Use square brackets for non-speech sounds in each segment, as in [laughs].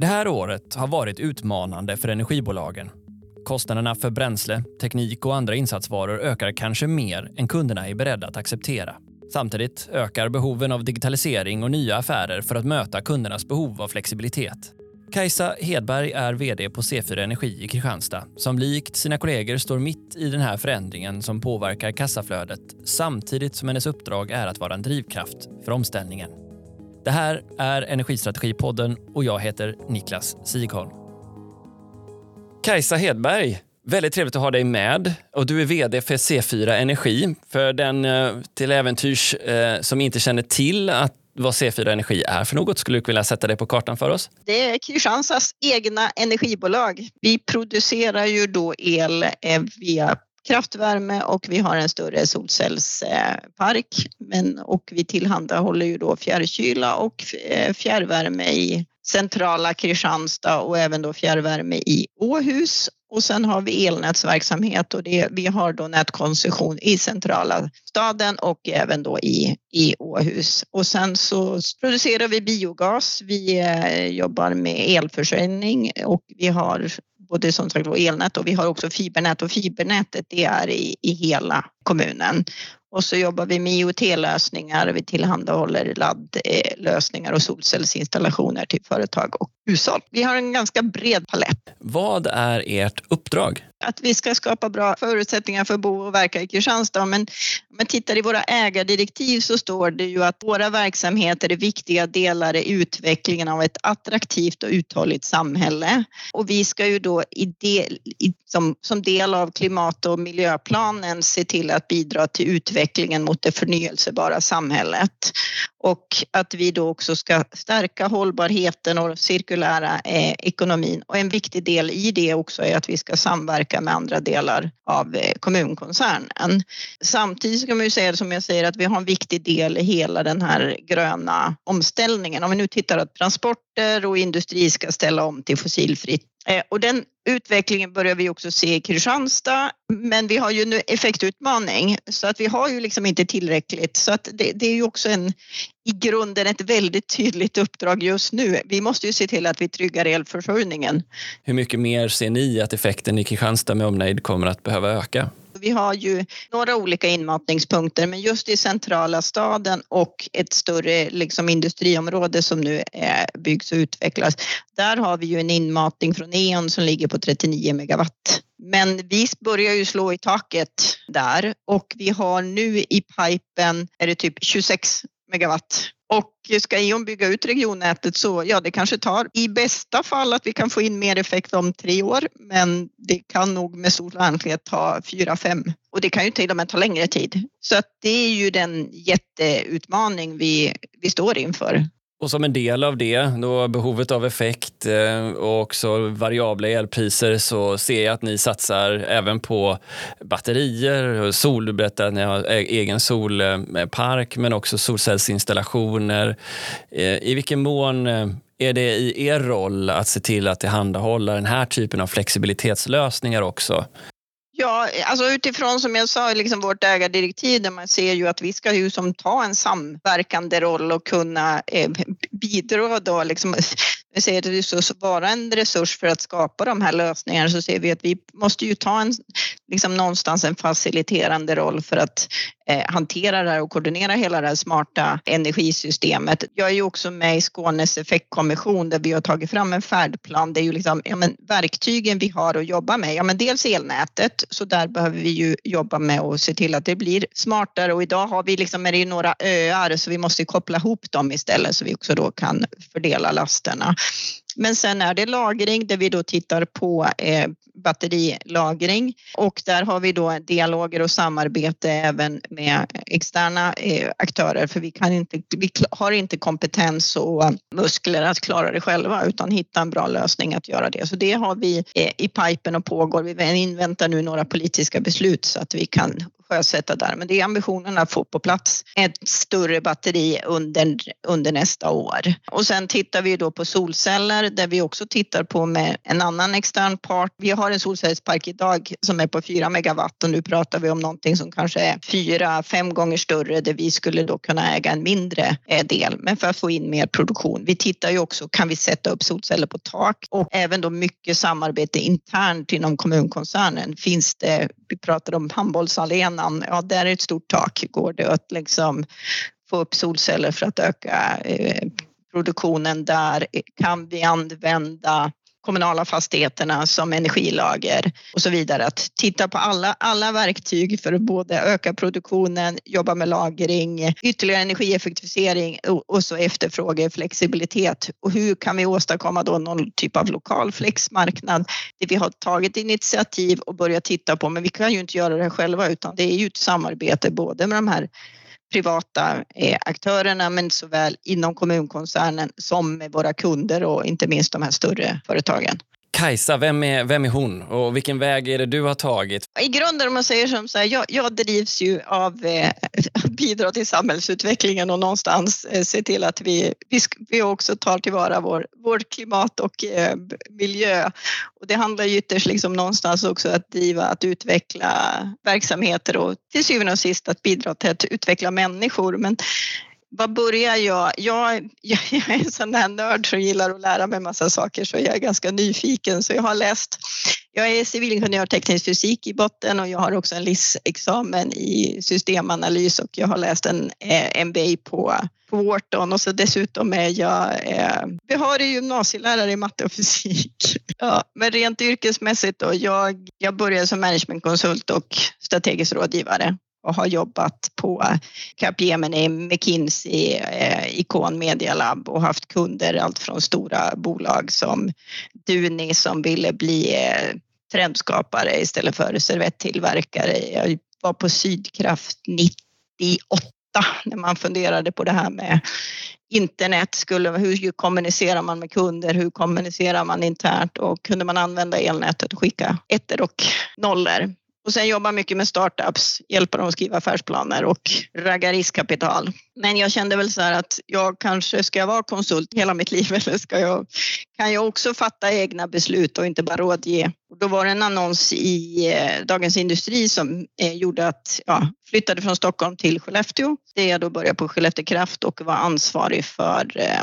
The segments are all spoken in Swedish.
Det här året har varit utmanande för energibolagen. Kostnaderna för bränsle, teknik och andra insatsvaror ökar kanske mer än kunderna är beredda att acceptera. Samtidigt ökar behoven av digitalisering och nya affärer för att möta kundernas behov av flexibilitet. Kajsa Hedberg är vd på C4 Energi i Kristianstad som likt sina kollegor står mitt i den här förändringen som påverkar kassaflödet samtidigt som hennes uppdrag är att vara en drivkraft för omställningen. Det här är Energistrategipodden och jag heter Niklas Sigholm. Kajsa Hedberg, väldigt trevligt att ha dig med. Och du är vd för C4 Energi. För den eh, till äventyrs eh, som inte känner till att vad C4 Energi är för något. Skulle du vilja sätta det på kartan för oss? Det är Kristianstads egna energibolag. Vi producerar ju då el eh, via kraftvärme och vi har en större solcellspark. Men, och vi tillhandahåller ju då fjärrkyla och eh, fjärrvärme i centrala Kristianstad och även då fjärrvärme i Åhus. Och sen har vi elnätsverksamhet och det, vi har då nätkoncession i centrala staden och även då i, i Åhus. Och sen så producerar vi biogas. Vi eh, jobbar med elförsörjning och vi har både som sagt elnät och vi har också fibernät och fibernätet det är i, i hela kommunen. Och så jobbar vi med IoT-lösningar. Vi tillhandahåller laddlösningar och solcellsinstallationer till företag och hushåll. Vi har en ganska bred palett. Vad är ert uppdrag? Att vi ska skapa bra förutsättningar för att bo och verka i Kristianstad. Men om man tittar i våra ägardirektiv så står det ju att våra verksamheter är viktiga delar i utvecklingen av ett attraktivt och uthålligt samhälle. Och vi ska ju då i del, i, som, som del av klimat och miljöplanen se till att bidra till utvecklingen mot det förnyelsebara samhället och att vi då också ska stärka hållbarheten och cirkulära eh, ekonomin. Och en viktig del i det också är att vi ska samverka med andra delar av eh, kommunkoncernen. Samtidigt kan man ju säga som jag säger att vi har en viktig del i hela den här gröna omställningen. Om vi nu tittar att transporter och industri ska ställa om till fossilfritt eh, och den utvecklingen börjar vi också se i Kristianstad. Men vi har ju nu effektutmaning så att vi har ju liksom inte tillräckligt. Så att det, det är ju också en i grunden ett väldigt tydligt uppdrag just nu. Vi måste ju se till att vi tryggar elförsörjningen. Hur mycket mer ser ni att effekten i Kristianstad med omnejd kommer att behöva öka? Vi har ju några olika inmatningspunkter men just i centrala staden och ett större liksom, industriområde som nu byggs och utvecklas. Där har vi ju en inmatning från E.ON som ligger på 39 megawatt. Men vi börjar ju slå i taket där och vi har nu i pipen är det typ 26 megawatt och ska E.ON bygga ut regionnätet så ja, det kanske tar i bästa fall att vi kan få in mer effekt om tre år. Men det kan nog med stor sannolikhet ta fyra, fem och det kan ju till och med ta längre tid. Så att det är ju den jätteutmaning vi, vi står inför. Och som en del av det, då behovet av effekt eh, och också variabla elpriser så ser jag att ni satsar även på batterier, sol, du berättade att ni har e-, egen solpark men också solcellsinstallationer. Eh, I vilken mån eh, är det i er roll att se till att tillhandahålla den här typen av flexibilitetslösningar också? Ja, alltså utifrån som jag sa, liksom vårt ägardirektiv där man ser ju att vi ska ju som ta en samverkande roll och kunna eh, bidra då liksom vi ser att vara en resurs för att skapa de här lösningarna så ser vi att vi måste ju ta en, liksom någonstans en faciliterande roll för att Eh, hantera det här och koordinera hela det här smarta energisystemet. Jag är ju också med i Skånes effektkommission där vi har tagit fram en färdplan. Det är ju liksom, ja, men verktygen vi har att jobba med. Ja, men dels elnätet, så där behöver vi ju jobba med och se till att det blir smartare och idag har vi liksom, är det ju några öar så vi måste koppla ihop dem istället så vi också då kan fördela lasterna. Men sen är det lagring där vi då tittar på eh, batterilagring och där har vi då dialoger och samarbete även med externa eh, aktörer för vi, kan inte, vi har inte kompetens och muskler att klara det själva utan hitta en bra lösning att göra det. Så det har vi eh, i pipen och pågår. Vi inväntar nu några politiska beslut så att vi kan sjösätta där. Men det är ambitionen att få på plats ett större batteri under, under nästa år. Och sen tittar vi då på solceller där vi också tittar på med en annan extern part. Vi har en solcellspark idag som är på 4 megawatt och nu pratar vi om någonting som kanske är fyra, fem gånger större där vi skulle då kunna äga en mindre eh, del. Men för att få in mer produktion. Vi tittar ju också, kan vi sätta upp solceller på tak och även då mycket samarbete internt inom kommunkoncernen. Finns det, vi pratar om annan, ja där är ett stort tak. Går det att liksom få upp solceller för att öka eh, produktionen där? Kan vi använda kommunala fastigheterna som energilager och så vidare. Att titta på alla, alla verktyg för att både öka produktionen, jobba med lagring, ytterligare energieffektivisering och, och så efterfrågeflexibilitet. Och hur kan vi åstadkomma då någon typ av lokal flexmarknad? Det vi har tagit initiativ och börjat titta på, men vi kan ju inte göra det själva utan det är ju ett samarbete både med de här privata eh, aktörerna men såväl inom kommunkoncernen som med våra kunder och inte minst de här större företagen. Kajsa, vem är, vem är hon och vilken väg är det du har tagit? I grunden om man säger som så här, jag, jag drivs ju av eh, att [laughs] bidra till samhällsutvecklingen och någonstans eh, se till att vi, vi, vi också tar tillvara vår, vårt klimat och eh, miljö. Och det handlar ju ytterst liksom någonstans också att driva, att utveckla verksamheter och till syvende och sist att bidra till att utveckla människor. Men var börjar jag? jag? Jag, är en sån här nörd som gillar att lära mig massa saker så jag är ganska nyfiken. Så jag har läst, jag är civilingenjör teknisk fysik i botten och jag har också en LIS-examen i systemanalys och jag har läst en eh, MBA på, på Wharton och så dessutom är jag eh, behörig gymnasielärare i matte och fysik. [laughs] Ja, men rent yrkesmässigt då, jag, jag började som managementkonsult och strategisk rådgivare och har jobbat på Capgemini, McKinsey, eh, Icon Media Lab och haft kunder allt från stora bolag som Duni som ville bli eh, trendskapare istället för servettillverkare. Jag var på Sydkraft 98 när man funderade på det här med internet. Skulle, hur kommunicerar man med kunder? Hur kommunicerar man internt? Och kunde man använda elnätet och skicka ettor och nollor? Och sen jobba mycket med startups, hjälpa dem att skriva affärsplaner och ragga riskkapital. Men jag kände väl så här att jag kanske ska vara konsult hela mitt liv [laughs] eller ska jag, kan jag också fatta egna beslut och inte bara rådge? Och då var det en annons i eh, Dagens Industri som eh, gjorde att jag flyttade från Stockholm till Skellefteå. Det jag då började på Skellefteå Kraft och var ansvarig för eh,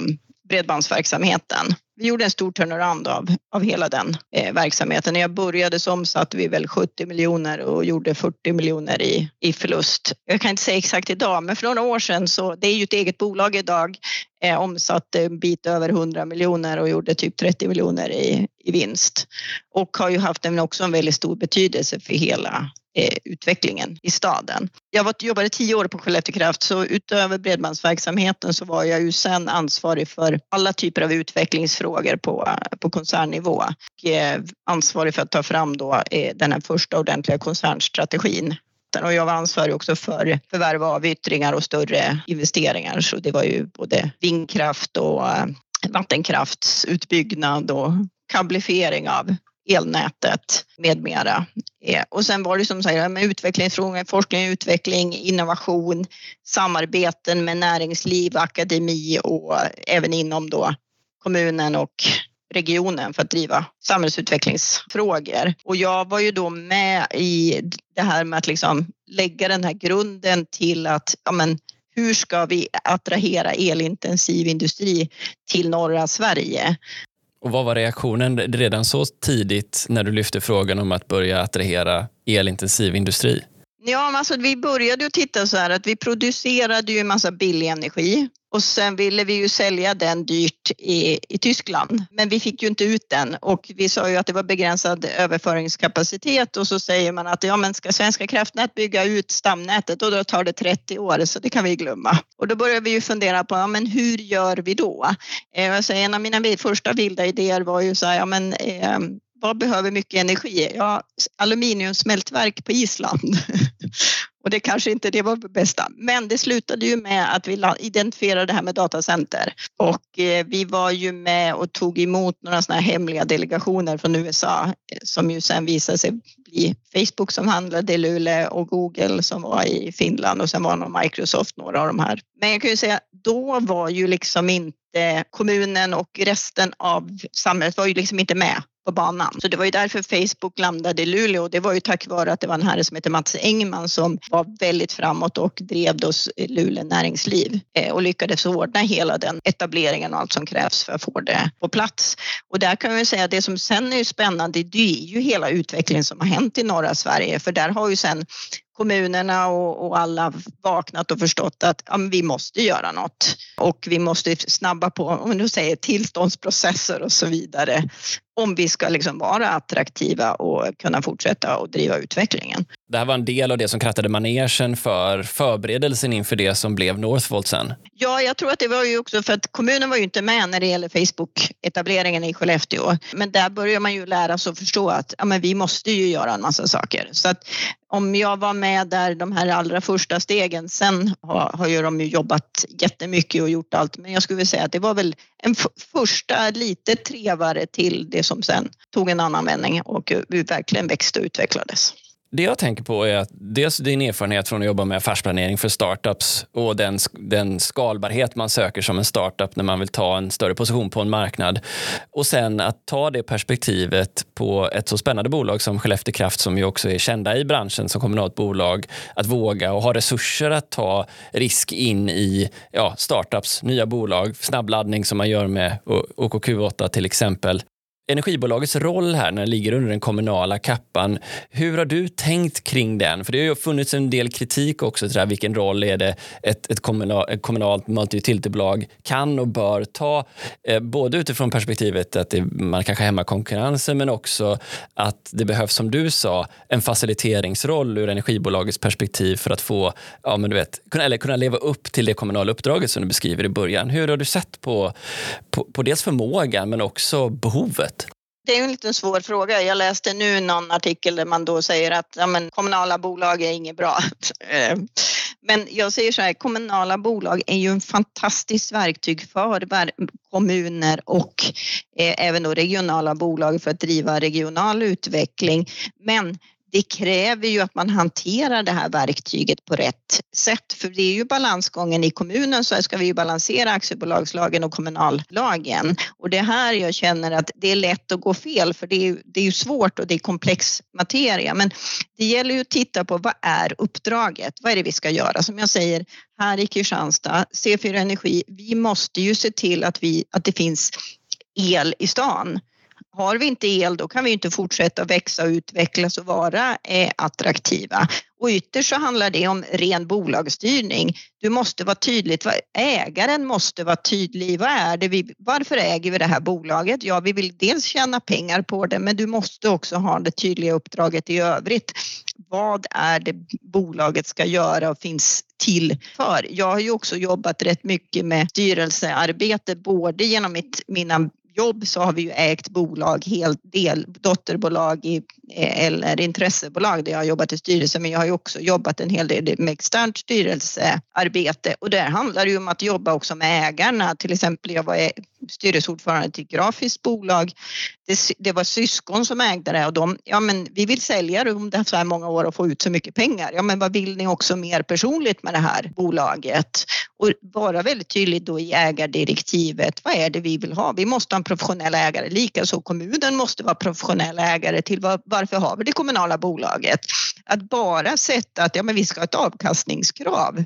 bredbandsverksamheten. Vi gjorde en stor turnaround av, av hela den eh, verksamheten. När jag började så omsatte vi väl 70 miljoner och gjorde 40 miljoner i, i förlust. Jag kan inte säga exakt idag, men för några år sedan så, det är ju ett eget bolag idag, eh, omsatte en bit över 100 miljoner och gjorde typ 30 miljoner i, i vinst. Och har ju haft en, också en väldigt stor betydelse för hela eh, utvecklingen i staden. Jag var, jobbade tio år på Skellefteå Kraft så utöver bredbandsverksamheten så var jag ju sen ansvarig för alla typer av utvecklingsfrågor på, på koncernnivå och eh, ansvarig för att ta fram då eh, den här första ordentliga koncernstrategin och jag var ansvarig också för förvärv av avyttringar och större investeringar. Så det var ju både vindkraft och eh, vattenkraftsutbyggnad och kablifiering av elnätet med mera. Och sen var det som sagt med utvecklingsfrågor, forskning, utveckling, innovation, samarbeten med näringsliv, akademi och även inom då kommunen och regionen för att driva samhällsutvecklingsfrågor. Och jag var ju då med i det här med att liksom lägga den här grunden till att ja men, hur ska vi attrahera elintensiv industri till norra Sverige? Och vad var reaktionen redan så tidigt när du lyfte frågan om att börja attrahera elintensiv industri? Ja, alltså vi började ju titta så här att vi producerade ju en massa billig energi och sen ville vi ju sälja den dyrt i, i Tyskland. Men vi fick ju inte ut den och vi sa ju att det var begränsad överföringskapacitet och så säger man att ja men ska Svenska kraftnät bygga ut stamnätet och då tar det 30 år så det kan vi glömma. Och då började vi ju fundera på ja men hur gör vi då? Eh, alltså, en av mina första vilda idéer var ju så här, ja men eh, vad behöver mycket energi? Ja, aluminiumsmältverk på Island. [laughs] Och det kanske inte det var det bästa. Men det slutade ju med att vi identifierade det här med datacenter. Och eh, vi var ju med och tog emot några sådana här hemliga delegationer från USA eh, som ju sen visade sig bli Facebook som handlade i Luleå och Google som var i Finland och sen var nog Microsoft några av de här. Men jag kan ju säga, då var ju liksom inte kommunen och resten av samhället var ju liksom inte med på banan. Så det var ju därför Facebook landade i Luleå och det var ju tack vare att det var en herre som heter Mats Engman som var väldigt framåt och drev då Luleå näringsliv eh, och lyckades ordna hela den etableringen och allt som krävs för att få det på plats. Och där kan vi säga att det som sen är spännande det är ju hela utvecklingen som har hänt i norra Sverige för där har ju sen kommunerna och, och, alla vaknat och förstått att ja, vi måste göra något och vi måste snabba på, om vi nu säger tillståndsprocesser och så vidare om vi ska liksom vara attraktiva och kunna fortsätta och driva utvecklingen. Det här var en del av det som krattade manegen för förberedelsen inför det som blev Northvolt sen. Ja, jag tror att det var ju också för att kommunen var ju inte med när det gäller Facebook-etableringen i Skellefteå. Men där börjar man ju lära sig att förstå att ja, men vi måste ju göra en massa saker. Så att om jag var med där de här allra första stegen, sen har, har ju de ju jobbat jättemycket och gjort allt. Men jag skulle vilja säga att det var väl en första lite trevare till det som sen tog en annan vändning och verkligen växte och utvecklades. Det jag tänker på är att dels din erfarenhet från att jobba med affärsplanering för startups och den, den skalbarhet man söker som en startup när man vill ta en större position på en marknad. Och sen att ta det perspektivet på ett så spännande bolag som Skellefteå Kraft som ju också är kända i branschen som kommunalt bolag. Att våga och ha resurser att ta risk in i ja, startups, nya bolag, snabbladdning som man gör med OKQ8 till exempel energibolagets roll här när det ligger under den kommunala kappan. Hur har du tänkt kring den? För det har ju funnits en del kritik också till det här, vilken roll är det ett, ett, kommunal, ett kommunalt multiutilitybolag kan och bör ta? Eh, både utifrån perspektivet att det, man kanske hämmar konkurrensen men också att det behövs, som du sa, en faciliteringsroll ur energibolagets perspektiv för att få, ja men du vet, kunna, eller kunna leva upp till det kommunala uppdraget som du beskriver i början. Hur har du sett på, på, på dels förmågan men också behovet? Det är en liten svår fråga. Jag läste nu någon artikel där man då säger att ja, men, kommunala bolag är inget bra. [laughs] Eh, men jag säger så här, kommunala bolag är ju en fantastiskt verktyg för kommuner och eh, även då regionala bolag för att driva regional utveckling. Men det kräver ju att man hanterar det här verktyget på rätt sätt. För det är ju balansgången i kommunen så ska vi ju balansera aktiebolagslagen och kommunallagen. Och det är här jag känner att det är lätt att gå fel för det är, det är ju svårt och det är komplex materia. Men det gäller ju att titta på vad är uppdraget? Vad är det vi ska göra? Som jag säger här i Kristianstad, C4 Energi, vi måste ju se till att, vi, att det finns el i stan. Har vi inte el då kan vi inte fortsätta växa och utvecklas och vara eh, attraktiva. Och ytterst så handlar det om ren bolagsstyrning. Du måste vara tydligt, ägaren måste vara tydlig. Vad är det vi, varför äger vi det här bolaget? Ja, vi vill dels tjäna pengar på det, men du måste också ha det tydliga uppdraget i övrigt. Vad är det bolaget ska göra och finns till för? Jag har ju också jobbat rätt mycket med styrelsearbete, både genom mitt, mina jobb så har vi ju ägt bolag, helt del, dotterbolag i, eh, eller intressebolag där jag har jobbat i styrelsen men jag har ju också jobbat en hel del med externt styrelsearbete och där handlar det ju om att jobba också med ägarna. Till exempel jag var styrelseordförande till ett grafiskt bolag. Det, det, var syskon som ägde det och de, ja men vi vill sälja det om det så här många år och få ut så mycket pengar. Ja men vad vill ni också mer personligt med det här bolaget? Och vara väldigt tydlig då i ägardirektivet. Vad är det vi vill ha? Vi måste ha en professionell ägare. Likaså kommunen måste vara professionell ägare till var, varför har vi det kommunala bolaget? Att bara sätta att ja, men vi ska ha ett avkastningskrav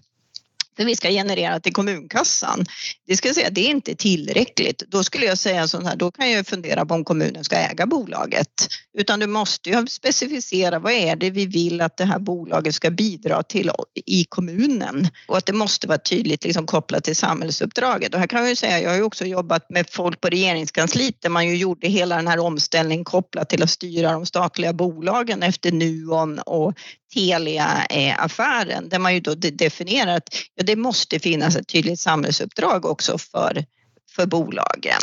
som vi ska generera till kommunkassan. Det ska jag säga, det är inte tillräckligt. Då skulle jag säga så här, då kan jag fundera på om kommunen ska äga bolaget. Utan du måste ju specificera vad är det vi vill att det här bolaget ska bidra till i kommunen och att det måste vara tydligt liksom kopplat till samhällsuppdraget. Och här kan jag ju säga, jag har ju också jobbat med folk på regeringskansliet där man ju gjorde hela den här omställningen kopplat till att styra de statliga bolagen efter Nuon och Telia-affären där man ju då definierar att ja, det måste finnas ett tydligt samhällsuppdrag också för för bolagen.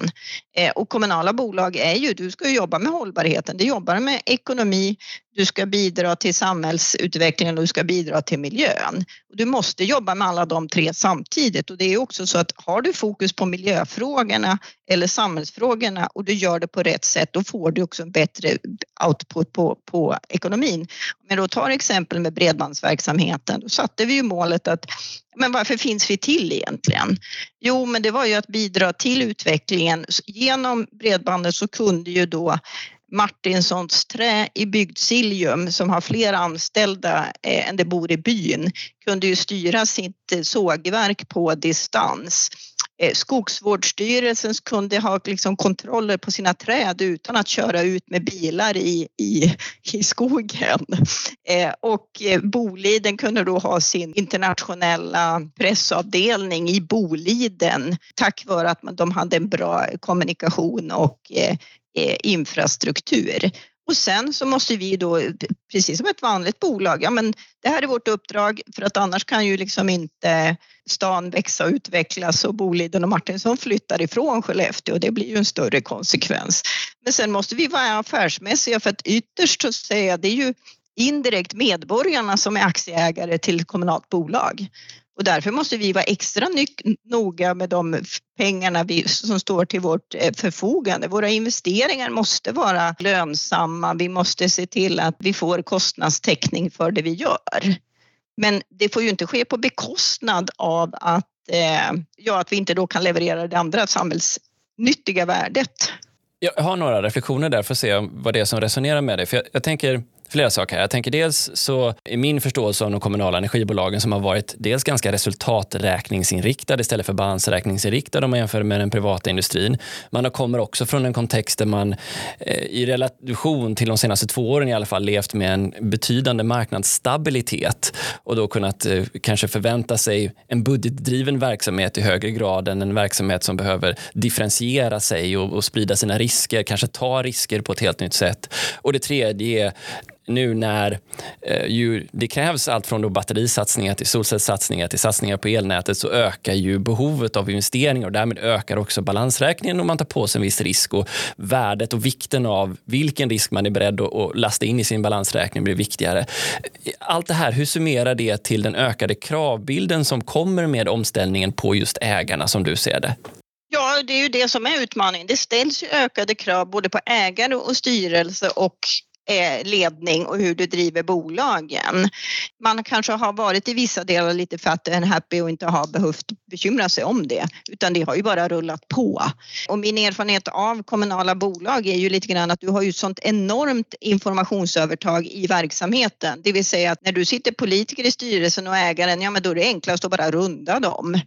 Eh, och kommunala bolag är ju, du ska jobba med hållbarheten, du jobbar med ekonomi, du ska bidra till samhällsutvecklingen och du ska bidra till miljön. Du måste jobba med alla de tre samtidigt och det är också så att har du fokus på miljöfrågorna eller samhällsfrågorna och du gör det på rätt sätt då får du också en bättre output på, på ekonomin. Om jag då tar exempel med bredbandsverksamheten, då satte vi ju målet att men varför finns vi till egentligen? Jo, men det var ju att bidra till utvecklingen. Genom bredbandet så kunde ju då Martinssons trä i Bygdsiljum som har fler anställda eh, än det bor i byn kunde ju styra sitt eh, sågverk på distans. Eh, Skogsvårdsstyrelsen kunde ha liksom kontroller på sina träd utan att köra ut med bilar i, i, i skogen. Och Boliden kunde då ha sin internationella pressavdelning i Boliden tack vare att de hade en bra kommunikation och Eh, infrastruktur. Och sen så måste vi då, precis som ett vanligt bolag, ja men det här är vårt uppdrag för att annars kan ju liksom inte stan växa och utvecklas och Boliden och Martinsson flyttar ifrån Skellefteå och det blir ju en större konsekvens. Men sen måste vi vara affärsmässiga för att ytterst så säger jag det är ju indirekt medborgarna som är aktieägare till kommunalt bolag. Och därför måste vi vara extra noga med de pengarna vi, som står till vårt eh, förfogande. Våra investeringar måste vara lönsamma. Vi måste se till att vi får kostnadstäckning för det vi gör. Men det får ju inte ske på bekostnad av att, eh, ja, att vi inte då kan leverera det andra samhällsnyttiga värdet. Jag har några reflektioner där för att se vad det är som resonerar med dig. För jag, jag tänker flera saker här. Jag tänker dels så är min förståelse av de kommunala energibolagen som har varit dels ganska resultaträkningsinriktade istället för balansräkningsinriktade om man jämför med den privata industrin. Man kommer också från en kontext där man eh, i relation till de senaste två åren i alla fall levt med en betydande marknadsstabilitet och då kunnat eh, kanske förvänta sig en budgetdriven verksamhet i högre grad än en verksamhet som behöver differentiera sig och, och sprida sina risker, kanske ta risker på ett helt nytt sätt. Och det tredje är nu när eh, ju, det krävs allt från då batterisatsningar till solcellssatsningar till satsningar på elnätet så ökar ju behovet av investeringar och därmed ökar också balansräkningen om man tar på sig en viss risk och värdet och vikten av vilken risk man är beredd att, att lasta in i sin balansräkning blir viktigare. Allt det här, hur summerar det till den ökade kravbilden som kommer med omställningen på just ägarna som du ser det? Ja, det är ju det som är utmaningen. Det ställs ju ökade krav både på ägare och styrelse och Eh, ledning och hur du driver bolagen. Man kanske har varit i vissa delar lite fat and happy och inte har behövt bekymra sig om det utan det har ju bara rullat på. Och min erfarenhet av kommunala bolag är ju lite grann att du har ju sånt enormt informationsövertag i verksamheten. Det vill säga att när du sitter politiker i styrelsen och ägaren, ja men då är det enklast att bara runda dem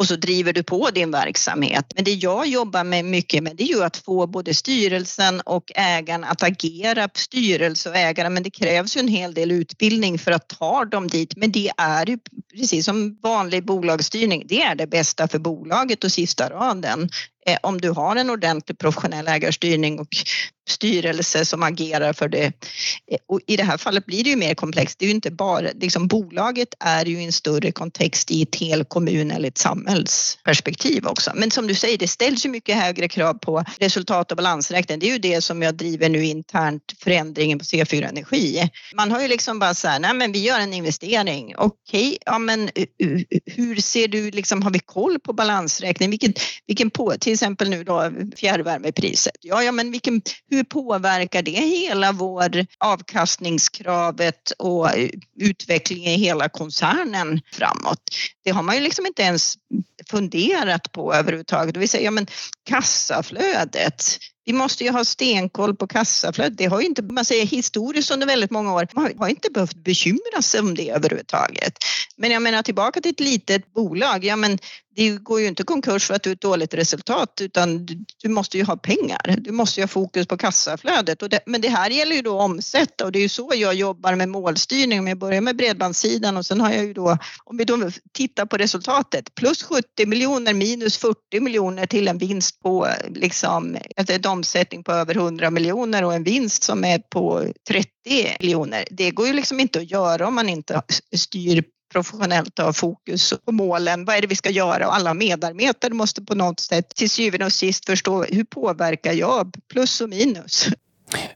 och så driver du på din verksamhet. Men det jag jobbar med mycket med det är ju att få både styrelsen och ägaren att agera, styrelse och ägare, men det krävs ju en hel del utbildning för att ta dem dit. Men det är ju precis som vanlig bolagsstyrning, det är det bästa för bolaget och sista raden. Eh, om du har en ordentlig professionell ägarstyrning och styrelse som agerar för det. Eh, och I det här fallet blir det ju mer komplext. Det är ju inte bara, liksom bolaget är ju i en större kontext i ett hel kommun eller ett samhällsperspektiv också. Men som du säger, det ställs ju mycket högre krav på resultat och balansräkning. Det är ju det som jag driver nu internt förändringen på C4 Energi. Man har ju liksom bara så här, nej men vi gör en investering. Okej, okay, ja men eh, hur ser du liksom, har vi koll på balansräkning? Vilken, vilken på, till exempel nu då fjärrvärmepriset. Ja, ja men vilken, hur påverkar det hela vår avkastningskravet och eh, utvecklingen i hela koncernen framåt? Det har man ju liksom inte ens funderat på överhuvudtaget. Det vill säga, ja, men kassaflödet. Vi måste ju ha stenkoll på kassaflödet. Det har ju inte, man säger historiskt under väldigt många år, man har inte behövt bekymra sig om det överhuvudtaget. Men jag menar tillbaka till ett litet bolag, ja men det går ju inte konkurs för att du har ett dåligt resultat utan du, du, måste ju ha pengar. Du måste ju ha fokus på kassaflödet. Och det, men det här gäller ju då att omsätta och det är ju så jag jobbar med målstyrning. Om jag börjar med bredbandssidan och sen har jag ju då, om vi då tittar på resultatet, plus 70 miljoner minus 40 miljoner till en vinst på liksom, ett en omsättning på över 100 miljoner och en vinst som är på 30 miljoner. Det går ju liksom inte att göra om man inte styr professionellt ha fokus på målen. Vad är det vi ska göra? Och alla medarbetare måste på något sätt till syvende och sist förstå hur påverkar jag? Plus och minus.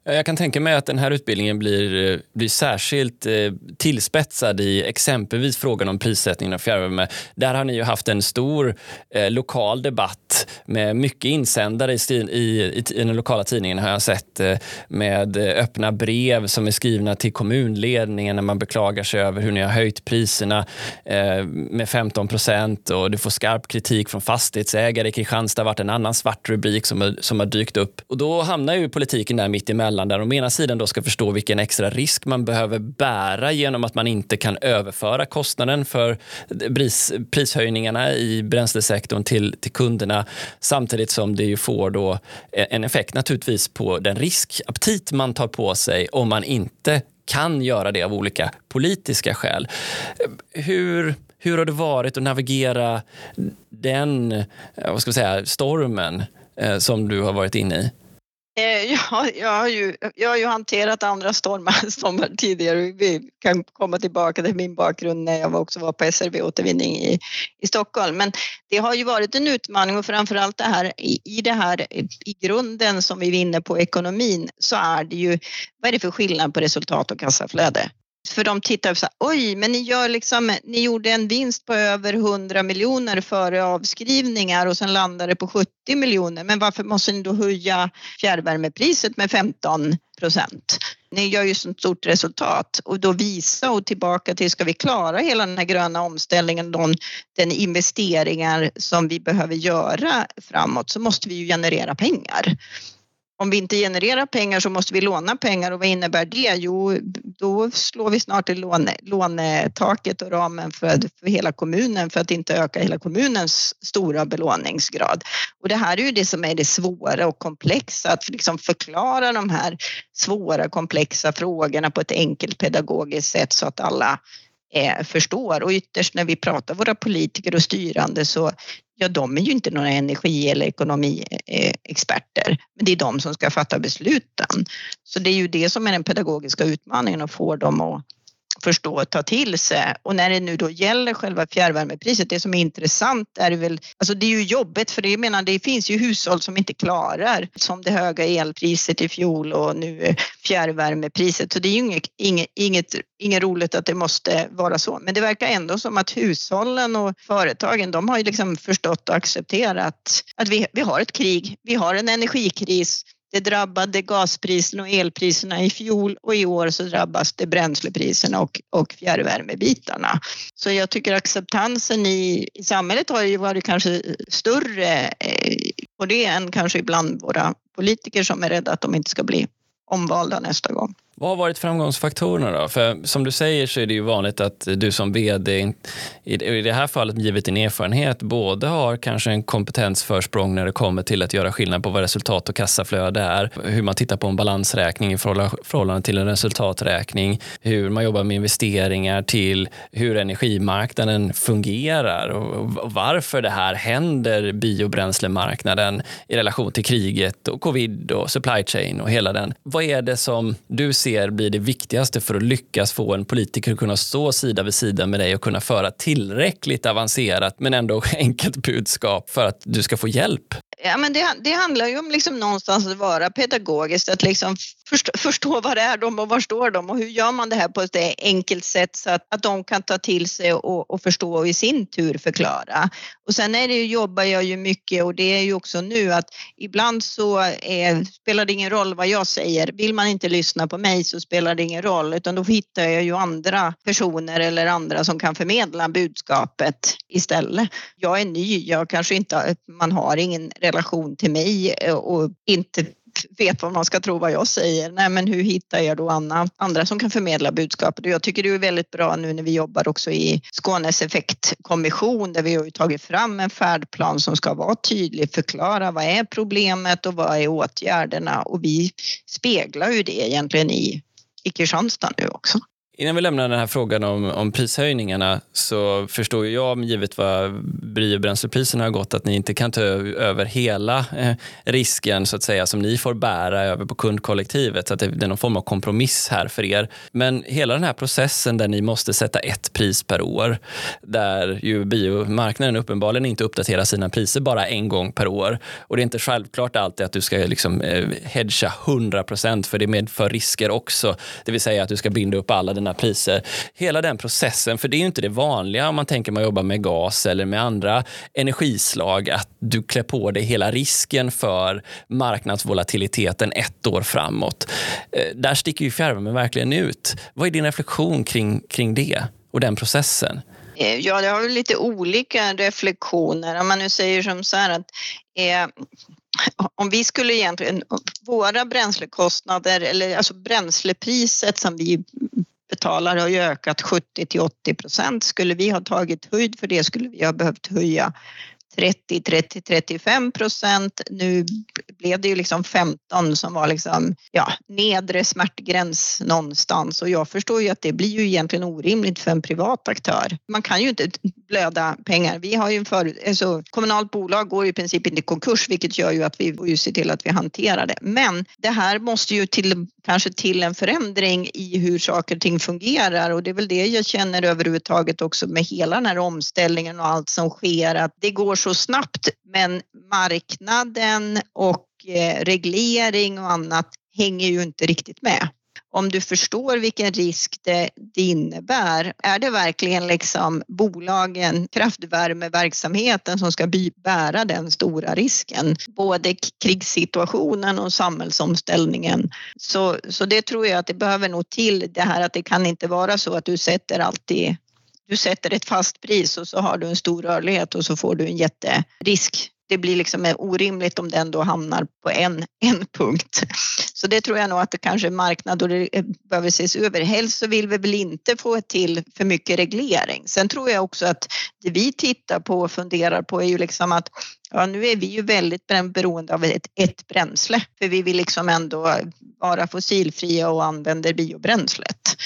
Jag kan tänka mig att den här utbildningen blir, eh, blir särskilt eh, tillspetsad i exempelvis frågan om prissättningen av fjärrvärme. Där har ni ju haft en stor eh, lokal debatt med mycket insändare i, i, i, i, den lokala tidningen har jag sett eh, med eh, öppna brev som är skrivna till kommunledningen när man beklagar sig över hur ni har höjt priserna eh, med 15 procent och du får skarp kritik från fastighetsägare i Kristianstad. Det har varit en annan svart rubrik som, som har dykt upp och då hamnar ju politiken där mitt mitt emellan där de å ena sidan då ska förstå vilken extra risk man behöver bära genom att man inte kan överföra kostnaden för pris, prishöjningarna i bränslesektorn till, till kunderna samtidigt som det ju får då en effekt naturligtvis på den riskaptit man tar på sig om man inte kan göra det av olika politiska skäl. Hur, hur har det varit att navigera den eh, vad ska vi säga, stormen eh, som du har varit inne i? Eh, [laughs] ja, jag har ju, jag har ju hanterat andra stormar, [laughs] stormar tidigare. Vi kan komma tillbaka till min bakgrund när jag också var på SRV Återvinning i, i Stockholm. Men det har ju varit en utmaning och framförallt det här i, i det här i grunden som vi vinner på ekonomin så är det ju vad är det för skillnad på resultat och kassaflöde? För de tittar och säger oj, men ni, gör liksom, ni gjorde en vinst på över 100 miljoner före avskrivningar och sen landade det på 70 miljoner. Men varför måste ni då höja fjärrvärmepriset med 15 procent? Ni gör ju sånt stort resultat och då visa och tillbaka till ska vi klara hela den här gröna omställningen, de, den investeringar som vi behöver göra framåt så måste vi ju generera pengar om vi inte genererar pengar så måste vi låna pengar och vad innebär det? Jo, då slår vi snart i låne, lånetaket och ramen för, för hela kommunen för att inte öka hela kommunens stora belåningsgrad. Och det här är ju det som är det svåra och komplexa, att liksom förklara de här svåra komplexa frågorna på ett enkelt pedagogiskt sätt så att alla eh, förstår. Och ytterst när vi pratar våra politiker och styrande så ja, de är ju inte några energi eller ekonomiexperter, men det är de som ska fatta besluten. Så det är ju det som är den pedagogiska utmaningen att få dem att förstå och ta till sig. Och när det nu då gäller själva fjärrvärmepriset, det som är intressant är väl, alltså det är ju jobbigt för det, menar, det finns ju hushåll som inte klarar, som det höga elpriset i fjol och nu fjärrvärmepriset. Så det är ju inget, inget, inget, inget roligt att det måste vara så. Men det verkar ändå som att hushållen och företagen, de har ju liksom förstått och accepterat att vi, vi har ett krig, vi har en energikris det drabbade gaspriserna och elpriserna i fjol och i år så drabbas det bränslepriserna och, och fjärrvärmebitarna. Så jag tycker acceptansen i, i samhället har ju varit kanske större eh, på det än kanske ibland våra politiker som är rädda att de inte ska bli omvalda nästa gång. Vad har varit framgångsfaktorerna då? För som du säger så är det ju vanligt att du som vd, i det här fallet givet din erfarenhet, både har kanske en kompetensförsprång när det kommer till att göra skillnad på vad resultat och kassaflöde är, hur man tittar på en balansräkning i förhållande till en resultaträkning, hur man jobbar med investeringar till hur energimarknaden fungerar och varför det här händer biobränslemarknaden i relation till kriget och covid och supply chain och hela den. Vad är det som du ser blir det viktigaste för att lyckas få en politiker att kunna stå sida vid sida med dig och kunna föra tillräckligt avancerat men ändå [laughs] enkelt budskap för att du ska få hjälp? Ja, men det, det handlar ju om liksom någonstans att vara pedagogiskt, att liksom förstå, förstå vad det är de och var står de och hur gör man det här på ett enkelt sätt så att, att de kan ta till sig och, och förstå och i sin tur förklara. Och sen är det ju, jobbar jag ju mycket och det är ju också nu att ibland så är, spelar det ingen roll vad jag säger. Vill man inte lyssna på mig så spelar det ingen roll utan då hittar jag ju andra personer eller andra som kan förmedla budskapet istället. Jag är ny, jag kanske inte, man har ingen relation till mig eh, och inte vet vad man ska tro vad jag säger. Nej, men hur hittar jag då Anna, andra som kan förmedla budskapet? Och jag tycker det är väldigt bra nu när vi jobbar också i Skånes effektkommission där vi har tagit fram en färdplan som ska vara tydlig, förklara vad är problemet och vad är åtgärderna och vi speglar ju det egentligen i, i Kristianstad nu också. Innan vi lämnar den här frågan om, om prishöjningarna så förstår jag, givet vad biobränslepriserna har gått, att ni inte kan ta över hela eh, risken så att säga som ni får bära över på kundkollektivet. Så att det, är någon form av kompromiss här för er. Men hela den här processen där ni måste sätta ett pris per år, där ju biomarknaden uppenbarligen inte uppdaterar sina priser bara en gång per år. Och det är inte självklart alltid att du ska liksom, eh, hedga 100 procent för det medför risker också. Det vill säga att du ska binda upp alla sina priser. Hela den processen, för det är ju inte det vanliga om man tänker man jobbar med gas eller med andra energislag, att du klär på dig hela risken för marknadsvolatiliteten ett år framåt. Eh, där sticker ju fjärrvärmen verkligen ut. Vad är din reflektion kring, kring det och den processen? Eh, ja, det har väl lite olika reflektioner. Om man nu säger som så här att eh, om vi skulle egentligen, våra bränslekostnader eller alltså bränslepriset som vi Betalare har ju ökat 70 till 80 procent. Skulle vi ha tagit höjd för det skulle vi ha behövt höja 30, 30, 35 procent. Nu blev det ju liksom 15 som var liksom, ja, nedre smärtgräns någonstans och jag förstår ju att det blir ju egentligen orimligt för en privat aktör. Man kan ju inte blöda pengar. Vi har ju en för, alltså, kommunalt bolag går i princip inte i konkurs vilket gör ju att vi får ju se till att vi hanterar det. Men det här måste ju till, kanske till en förändring i hur saker och ting fungerar och det är väl det jag känner överhuvudtaget också med hela den här omställningen och allt som sker att det går så snabbt men marknaden och eh, reglering och annat hänger ju inte riktigt med. Om du förstår vilken risk det, det innebär, är det verkligen liksom bolagen, kraftvärmeverksamheten som ska bära den stora risken? Både krigssituationen och samhällsomställningen. Så, så det tror jag att det behöver nog till det här att det kan inte vara så att du sätter alltid du sätter ett fast pris och så har du en stor rörlighet och så får du en jätterisk. Det blir liksom orimligt om den då hamnar på en, en punkt. Så det tror jag nog att det kanske är marknad och det eh, behöver ses över. Helst så vill vi väl inte få till för mycket reglering. Sen tror jag också att det vi tittar på och funderar på är ju liksom att ja, nu är vi ju väldigt beroende av ett, ett bränsle för vi vill liksom ändå vara fossilfria och använder biobränslet.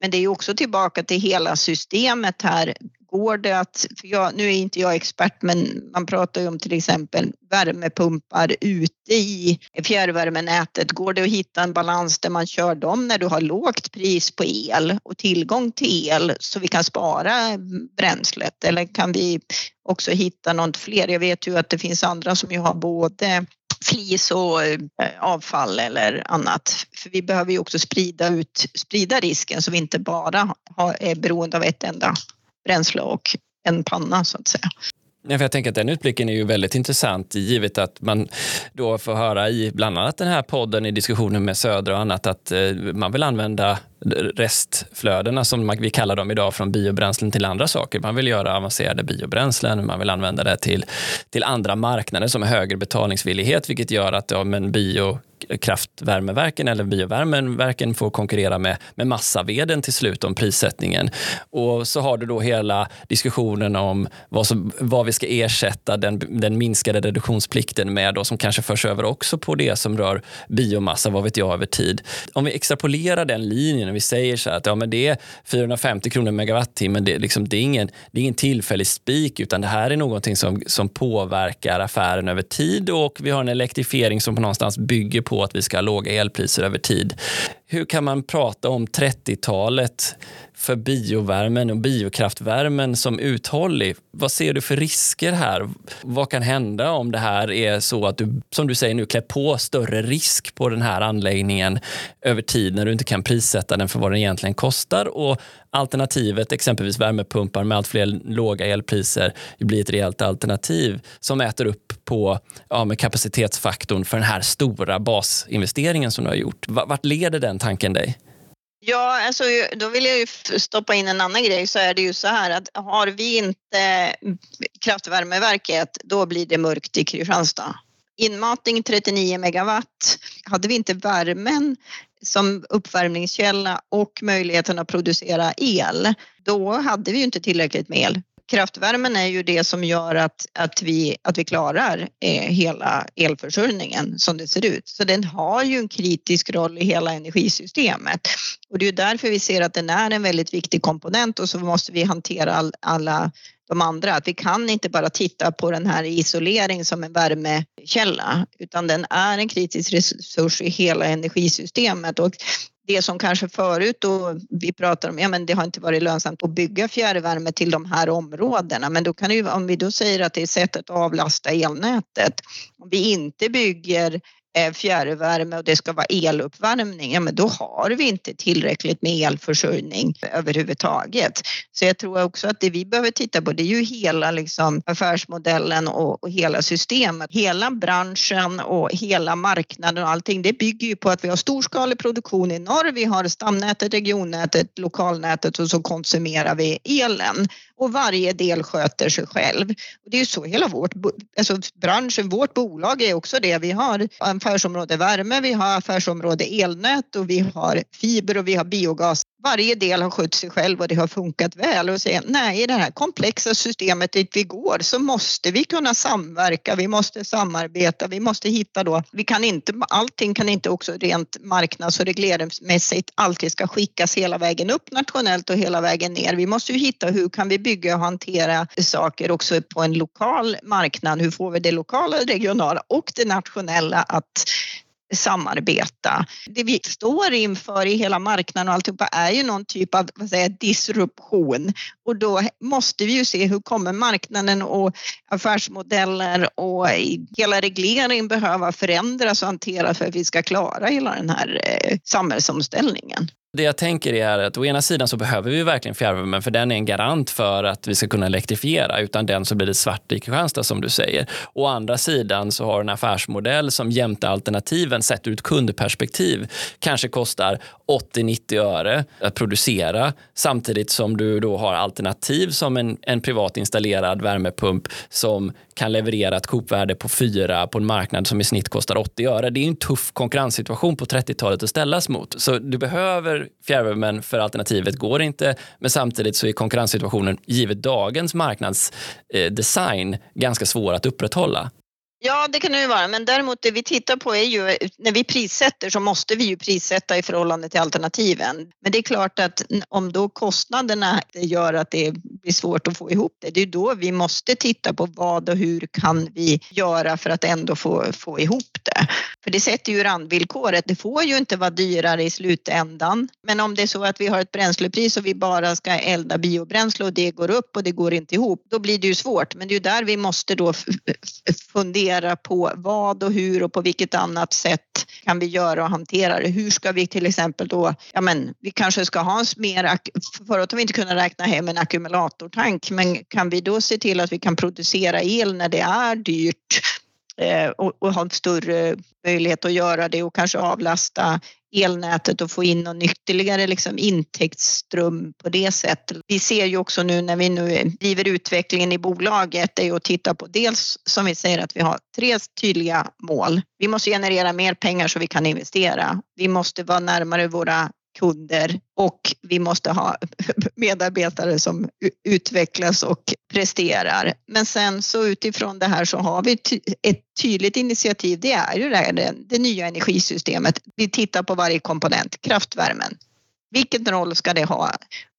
Men det är ju också tillbaka till hela systemet här. Går det att, för jag, nu är inte jag expert, men man pratar ju om till exempel värmepumpar ute i fjärrvärmenätet. Går det att hitta en balans där man kör dem när du har lågt pris på el och tillgång till el så vi kan spara bränslet? Eller kan vi också hitta något fler? Jag vet ju att det finns andra som ju har både flis och eh, avfall eller annat. För vi behöver ju också sprida ut, sprida risken så vi inte bara har, är beroende av ett enda bränsle och en panna så att säga. Ja, för jag tänker att den utblicken är ju väldigt intressant givet att man då får höra i bland annat den här podden i diskussionen med Södra och annat att eh, man vill använda restflödena som vi kallar dem idag från biobränslen till andra saker. Man vill göra avancerade biobränslen, man vill använda det till, till andra marknader som har högre betalningsvillighet vilket gör att ja, men bio kraftvärmeverken eller biovärmeverken får konkurrera med, med massaveden till slut om prissättningen. Och så har du då hela diskussionen om vad, som, vad vi ska ersätta den, den minskade reduktionsplikten med då, som kanske förs över också på det som rör biomassa, vad vet jag, över tid. Om vi extrapolerar den linjen när vi säger så här att ja, men det är 450 kronor megawattimme, det, liksom, det, är ingen, det är ingen tillfällig spik utan det här är någonting som, som påverkar affären över tid och vi har en elektrifiering som på någonstans bygger på att vi ska ha låga elpriser över tid. Hur kan man prata om 30-talet för biovärmen och biokraftvärmen som uthållig? Vad ser du för risker här? Vad kan hända om det här är så att du, som du säger nu, klär på större risk på den här anläggningen över tid när du inte kan prissätta den för vad den egentligen kostar och alternativet, exempelvis värmepumpar med allt fler låga elpriser, blir ett rejält alternativ som äter upp på ja, med kapacitetsfaktorn för den här stora basinvesteringen som du har gjort. Vart leder den tanken dig? Ja, alltså, då vill jag ju stoppa in en annan grej så är det ju så här att har vi inte kraftvärmeverket då blir det mörkt i Kristianstad. Inmatning 39 megawatt. Hade vi inte värmen som uppvärmningskälla och möjligheten att producera el, då hade vi ju inte tillräckligt med el kraftvärmen är ju det som gör att, att, vi, att vi klarar eh, hela elförsörjningen som det ser ut. Så den har ju en kritisk roll i hela energisystemet. Och det är därför vi ser att den är en väldigt viktig komponent och så måste vi hantera all, alla de andra. Att vi kan inte bara titta på den här isolering som en värmekälla utan den är en kritisk resurs i hela energisystemet och det som kanske förut då vi pratar om, ja men det har inte varit lönsamt att bygga fjärrvärme till de här områdena. Men då kan det om vi då säger att det är sättet att avlasta elnätet. Om vi inte bygger Eh, Eh, fjärrvärme och det ska vara eluppvärmning, ja men då har vi inte tillräckligt med elförsörjning överhuvudtaget. Så jag tror också att det vi behöver titta på det är ju hela liksom affärsmodellen och, och hela systemet. Hela branschen och hela marknaden och allting det bygger ju på att vi har storskalig produktion i norr, vi har stamnätet, regionnätet, lokalnätet och så konsumerar vi elen och varje del sköter sig själv. Och det är ju så hela vårt, alltså branschen, vårt bolag är också det. Vi har en affärsområde värme, vi har affärsområde elnät och vi har fiber och vi har biogas varje del har skött sig själv och det har funkat väl och säga nej i det här komplexa systemet dit vi går så måste vi kunna samverka, vi måste samarbeta, vi måste hitta då, vi kan inte, allting kan inte också rent marknads och regleringsmässigt alltid ska skickas hela vägen upp nationellt och hela vägen ner. Vi måste ju hitta hur kan vi bygga och hantera saker också på en lokal marknad, hur får vi det lokala, regionala och det nationella att samarbeta. Det vi står inför i hela marknaden och alltihopa är ju någon typ av vad säger, disruption och då måste vi ju se hur kommer marknaden och affärsmodeller och hela regleringen behöva förändras och hanteras för att vi ska klara hela den här eh, samhällsomställningen. Det jag tänker är att å ena sidan så behöver vi verkligen fjärrvärmen för den är en garant för att vi ska kunna elektrifiera. Utan den så blir det svart i Kristianstad som du säger. Å andra sidan så har en affärsmodell som jämte alternativen sett ur ett kundperspektiv kanske kostar 80-90 öre att producera samtidigt som du då har alternativ som en, en privat installerad värmepump som kan leverera ett kopvärde på 4 på en marknad som i snitt kostar 80 öre. Det är en tuff konkurrenssituation på 30-talet att ställas mot. Så du behöver fjärrvärmen för alternativet går inte. Men samtidigt så är konkurrenssituationen givet dagens marknadsdesign eh, ganska svår att upprätthålla. Ja, det kan det ju vara, men däremot det vi tittar på är ju när vi prissätter så måste vi ju prissätta i förhållande till alternativen. Men det är klart att om då kostnaderna gör att det blir svårt att få ihop det, det är då vi måste titta på vad och hur kan vi göra för att ändå få, få ihop det. För det sätter ju randvillkoret. Det får ju inte vara dyrare i slutändan. Men om det är så att vi har ett bränslepris och vi bara ska elda biobränsle och det går upp och det går inte ihop, då blir det ju svårt. Men det är ju där vi måste då fundera på vad och hur och på vilket annat sätt kan vi göra och hantera det. Hur ska vi till exempel då, ja men vi kanske ska ha en mer, förut har vi inte kunnat räkna hem en ackumulatortank, men kan vi då se till att vi kan producera el när det är dyrt Eh, och, och ha en större möjlighet att göra det och kanske avlasta elnätet och få in någon ytterligare liksom intäktsström på det sättet. Vi ser ju också nu när vi nu driver utvecklingen i bolaget är att titta på dels som vi säger att vi har tre tydliga mål. Vi måste generera mer pengar så vi kan investera. Vi måste vara närmare våra kunder och vi måste ha [laughs] medarbetare som utvecklas och presterar. Men sen så utifrån det här så har vi ett tydligt initiativ. Det är ju det, här, det, nya energisystemet. Vi tittar på varje komponent, kraftvärmen. Vilken roll ska det ha?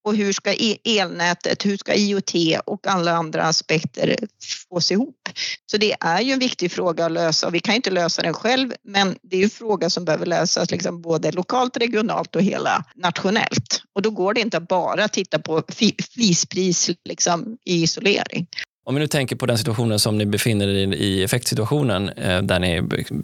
Och hur ska e- elnätet, hur ska IoT och alla andra aspekter fås ihop? Så det är ju en viktig fråga att lösa vi kan inte lösa den själv men det är en fråga som behöver lösas liksom både lokalt, regionalt och hela nationellt. Och då går det inte att bara titta på flispris liksom, i isolering. Om vi nu tänker på den situationen som ni befinner er i, effektsituationen, eh, där ni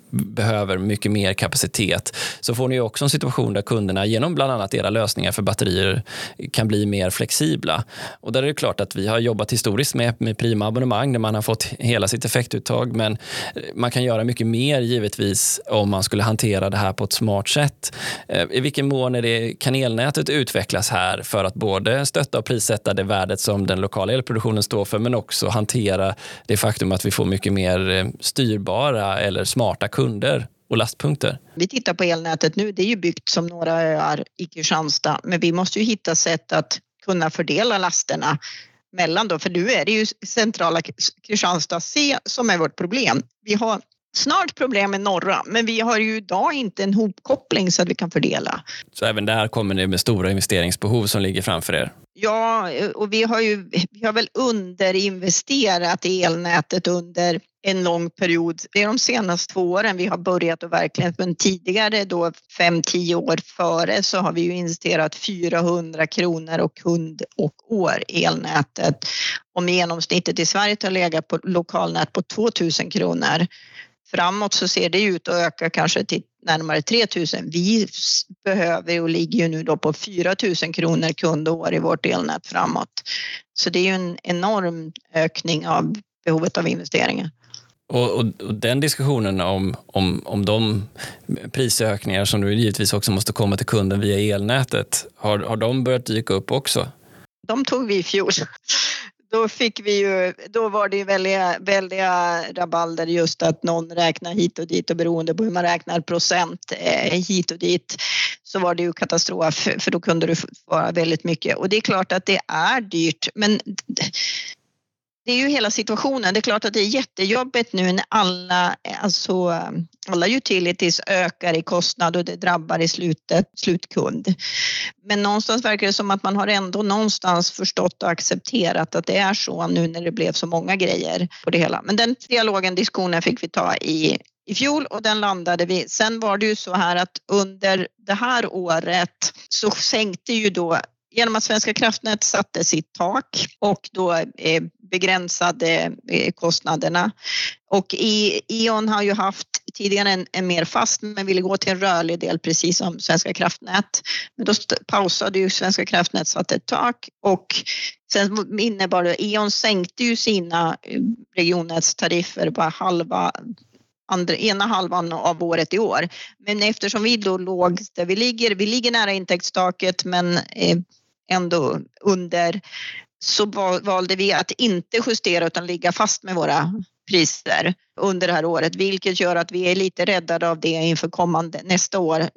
behöver mycket mer kapacitet, så får ni också en situation där kunderna genom bland annat era lösningar för batterier kan bli mer flexibla. Och där är det klart att vi har jobbat historiskt med, med prima abonnemang där man har fått hela sitt effektuttag, men eh, man kan göra mycket mer givetvis om man skulle hantera det här på ett smart sätt. Eh, I vilken mån är det, kan elnätet utvecklas här för att både stötta och prissätta det värdet som den lokala elproduktionen står för, men också hantera det faktum att vi får mycket mer eh, styrbara eller smarta kunder och lastpunkter. Vi tittar på elnätet nu. Det är ju byggt som några öar i Kristianstad, men vi måste ju hitta sätt att kunna fördela lasterna mellan då, för nu är det ju centrala Kristianstad C som är vårt problem. Vi har snart problem med norra, men vi har ju idag inte en hopkoppling så att vi kan fördela. Så även där kommer det med stora investeringsbehov som ligger framför er? Ja, och vi har ju vi har väl underinvesterat i elnätet under en lång period. Det är de senaste två åren vi har börjat och verkligen, men tidigare då fem, tio år före så har vi ju investerat 400 kronor och kund och år i elnätet. Om genomsnittet i Sverige har legat på lokalnät på 2000 kronor. Framåt så ser det ut att öka kanske till närmare 3000. Vi behöver och ligger ju nu då på 4000 kronor kund och år i vårt elnät framåt. Så det är ju en enorm ökning av behovet av investeringar. Och, och, och, den diskussionen om, om, om de prisökningar som du givetvis också måste komma till kunden via elnätet, har, har de börjat dyka upp också? De tog vi i fjol. Då, fick vi ju, då var det ju väldiga, väldiga rabalder just att någon räknar hit och dit och beroende på hur man räknar procent eh, hit och dit så var det ju katastrof för då kunde det vara väldigt mycket. Och det är klart att det är dyrt men det är ju hela situationen. Det är klart att det är jättejobbigt nu när alla, alltså, alla utilities ökar i kostnad och det drabbar i slutet slutkund. Men någonstans verkar det som att man har ändå någonstans förstått och accepterat att det är så nu när det blev så många grejer på det hela. Men den dialogen, diskussionen fick vi ta i i fjol och den landade vi. Sen var det ju så här att under det här året så sänkte ju då genom att Svenska kraftnät satte sitt tak och då eh, begränsade eh, kostnaderna. Och E.ON har ju haft tidigare en, en, mer fast men ville gå till en rörlig del precis som Svenska kraftnät. Men då pausade ju Svenska kraftnät satte ett tak och sen innebar det E.ON sänkte ju sina eh, regionnätstariffer bara halva andra, ena halvan av året i år. Men eftersom vi då låg där vi ligger, vi ligger nära intäktstaket men eh, ändå under så valde vi att inte justera utan ligga fast med våra priser under det här året, vilket gör att vi är lite räddade av det inför kommande nästa år.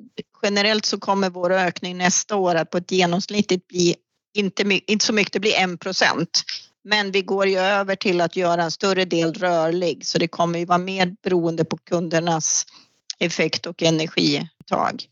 Generellt så kommer vår ökning nästa år att på ett genomsnittligt bli inte, inte så mycket, det blir en procent. Men vi går ju över till att göra en större del rörlig så det kommer ju vara mer beroende på kundernas effekt och energitag.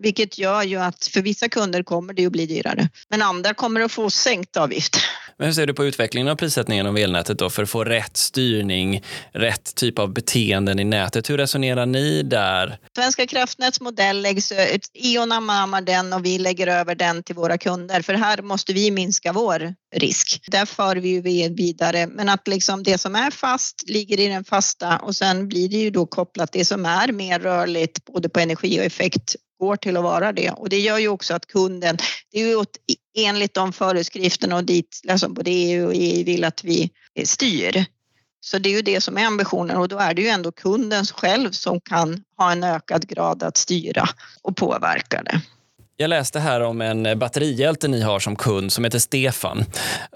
Vilket gör ju att för vissa kunder kommer det att bli dyrare. Men andra kommer att få sänkt avgift. Men hur ser du på utvecklingen av prissättningen av elnätet då för att få rätt styrning, rätt typ av beteenden i nätet? Hur resonerar ni där? Svenska kraftnäts modell läggs ut, Eon anammar den och vi lägger över den till våra kunder för här måste vi minska vår risk. Där för vi ju vidare men att liksom det som är fast ligger i den fasta och sen blir det ju då kopplat det som är mer rörligt både på energi och effekt går till att vara det och det gör ju också att kunden, det är ju enligt de föreskrifterna och dit, alltså både EU och EU vill att vi eh, styr. Så det är ju det som är ambitionen och då är det ju ändå kunden själv som kan ha en ökad grad att styra och påverka det. Jag läste här om en eh, batterihjälte ni har som kund som heter Stefan.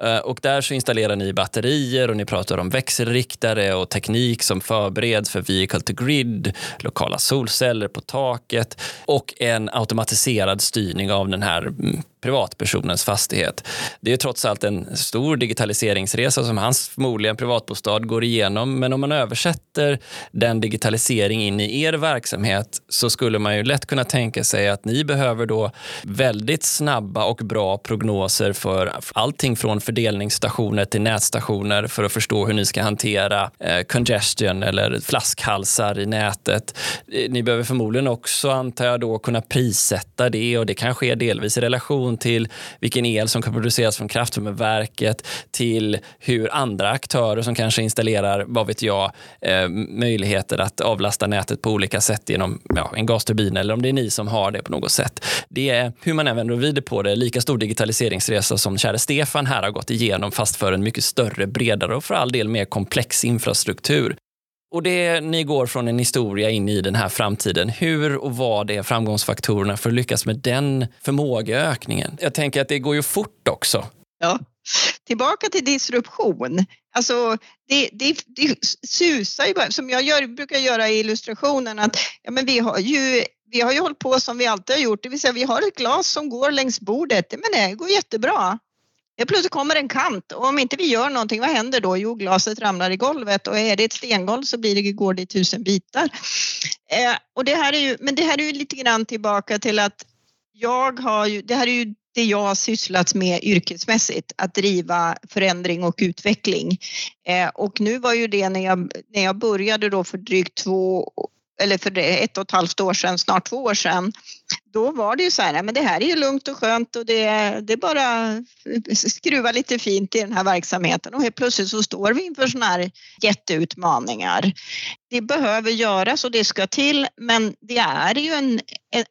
Eh, och där så installerar ni batterier och ni pratar om växelriktare och teknik som förbereds för vehicle to grid, lokala solceller på taket och en automatiserad styrning av den här mm, privatpersonens fastighet. Det är trots allt en stor digitaliseringsresa som hans förmodligen privatbostad går igenom. Men om man översätter den digitalisering in i er verksamhet så skulle man ju lätt kunna tänka sig att ni behöver då väldigt snabba och bra prognoser för allting från fördelningsstationer till nätstationer för att förstå hur ni ska hantera eh, congestion eller flaskhalsar i nätet. Eh, ni behöver förmodligen också, antar jag, då kunna prissätta det och det kan ske delvis i relation till vilken el som kan produceras från kraftvärmeverket till hur andra aktörer som kanske installerar, vad vet jag, eh, möjligheter att avlasta nätet på olika sätt genom ja, en gasturbin eller om det är ni som har det på något sätt. Det är, hur man även vrider på det, lika stor digitaliseringsresa som käre Stefan här har gått igenom fast för en mycket större, bredare och för all del mer komplex infrastruktur. Och det, ni går från en historia in i den här framtiden. Hur och vad är framgångsfaktorerna för att lyckas med den förmågeökningen? Jag tänker att det går ju fort också. Ja. Tillbaka till disruption. Alltså, det, det, det susar ju bara, som jag gör, brukar göra i illustrationen, att ja, men vi, har ju, vi har ju hållit på som vi alltid har gjort, det vill säga vi har ett glas som går längs bordet, men det går jättebra. Plötsligt kommer en kant och om inte vi gör någonting, vad händer då? Jo, glaset ramlar i golvet och är det ett stengolv så blir det, går det i tusen bitar. Eh, och det här är ju, men det här är ju lite grann tillbaka till att jag har ju, det här är ju det jag har sysslat med yrkesmässigt, att driva förändring och utveckling. Eh, och nu var ju det när jag, när jag började då för drygt två eller för ett och ett halvt år sedan, snart två år sedan, då var det ju så här, men det här är ju lugnt och skönt och det, det är bara skruva lite fint i den här verksamheten och helt plötsligt så står vi inför sådana här jätteutmaningar. Det behöver göras och det ska till, men det är ju en,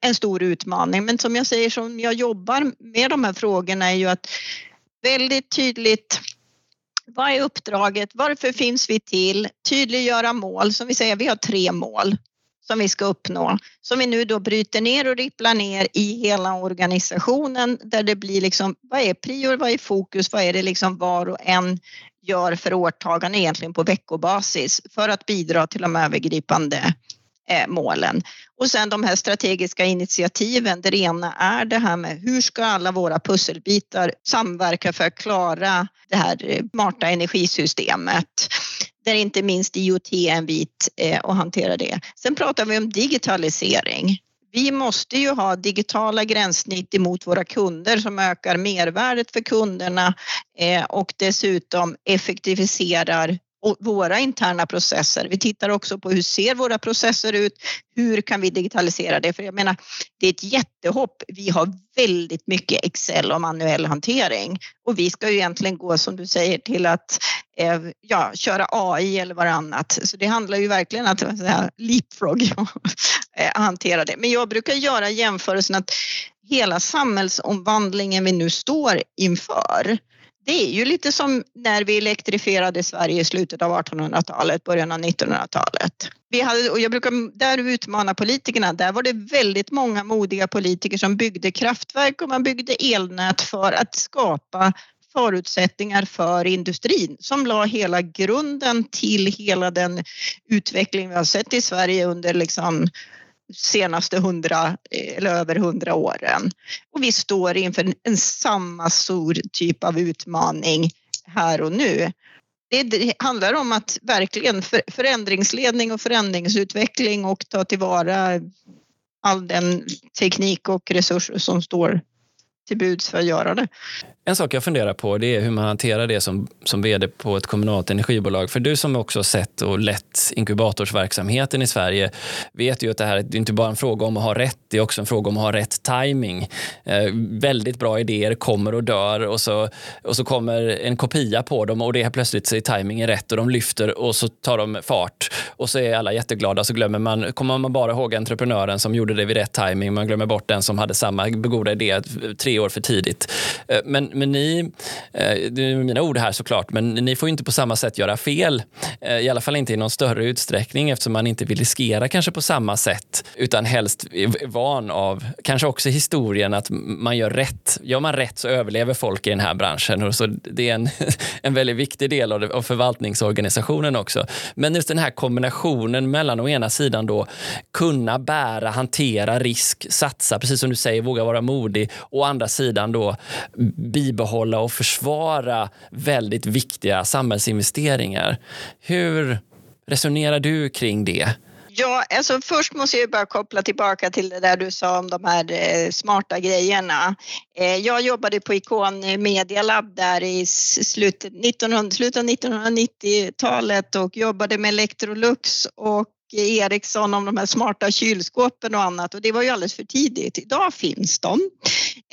en stor utmaning. Men som jag säger, som jag jobbar med de här frågorna är ju att väldigt tydligt vad är uppdraget? Varför finns vi till? Tydliggöra mål. Som vi säger, vi har tre mål som vi ska uppnå. Som vi nu då bryter ner och ripplar ner i hela organisationen där det blir liksom, vad är prior, vad är fokus, vad är det liksom var och en gör för åtagande egentligen på veckobasis för att bidra till de övergripande eh, målen. Och sen de här strategiska initiativen där det ena är det här med hur ska alla våra pusselbitar samverka för att klara det här eh, smarta energisystemet där inte minst IoT är en bit eh, att hantera det. Sen pratar vi om digitalisering. Vi måste ju ha digitala gränssnitt emot våra kunder som ökar mervärdet för kunderna eh, och dessutom effektiviserar våra interna processer. Vi tittar också på hur ser våra processer ut? Hur kan vi digitalisera det? För jag menar, det är ett jättehopp. Vi har väldigt mycket Excel och manuell hantering och vi ska ju egentligen gå som du säger till att eh, ja, köra AI eller vad annat. Så det handlar ju verkligen om att säga, leapfrog [laughs] eh, hantera det. Men jag brukar göra jämförelsen att hela samhällsomvandlingen vi nu står inför det är ju lite som när vi elektrifierade Sverige i slutet av 1800-talet, början av 1900-talet. Vi hade, och jag brukar där utmana politikerna, där var det väldigt många modiga politiker som byggde kraftverk och man byggde elnät för att skapa förutsättningar för industrin som la hela grunden till hela den utveckling vi har sett i Sverige under liksom senaste hundra eller över hundra åren. Och vi står inför en samma stor typ av utmaning här och nu. Det handlar om att verkligen förändringsledning och förändringsutveckling och ta tillvara all den teknik och resurser som står till buds för att göra det. En sak jag funderar på det är hur man hanterar det som, som vd på ett kommunalt energibolag. För du som också sett och lett inkubatorsverksamheten i Sverige vet ju att det här är inte bara en fråga om att ha rätt, det är också en fråga om att ha rätt timing. Eh, väldigt bra idéer kommer och dör och så, och så kommer en kopia på dem och det är plötsligt så är tajmingen rätt och de lyfter och så tar de fart och så är alla jätteglada så glömmer man, kommer man bara ihåg entreprenören som gjorde det vid rätt timing, man glömmer bort den som hade samma goda idé tre år för tidigt. Eh, men men ni, eh, det är mina ord här såklart, men ni får inte på samma sätt göra fel. Eh, I alla fall inte i någon större utsträckning eftersom man inte vill riskera kanske på samma sätt utan helst är van av, kanske också historien, att man gör rätt. Gör man rätt så överlever folk i den här branschen och så det är en, [laughs] en väldigt viktig del av, det, av förvaltningsorganisationen också. Men just den här kombinationen mellan å ena sidan då kunna bära, hantera risk, satsa, precis som du säger, våga vara modig. och andra sidan då bibehålla och försvara väldigt viktiga samhällsinvesteringar. Hur resonerar du kring det? Ja, alltså först måste jag bara koppla tillbaka till det där du sa om de här eh, smarta grejerna. Eh, jag jobbade på Icon Media Lab där i slutet, 1900, slutet av 1990-talet och jobbade med Electrolux och Ericsson om de här smarta kylskåpen och annat och det var ju alldeles för tidigt. Idag finns de.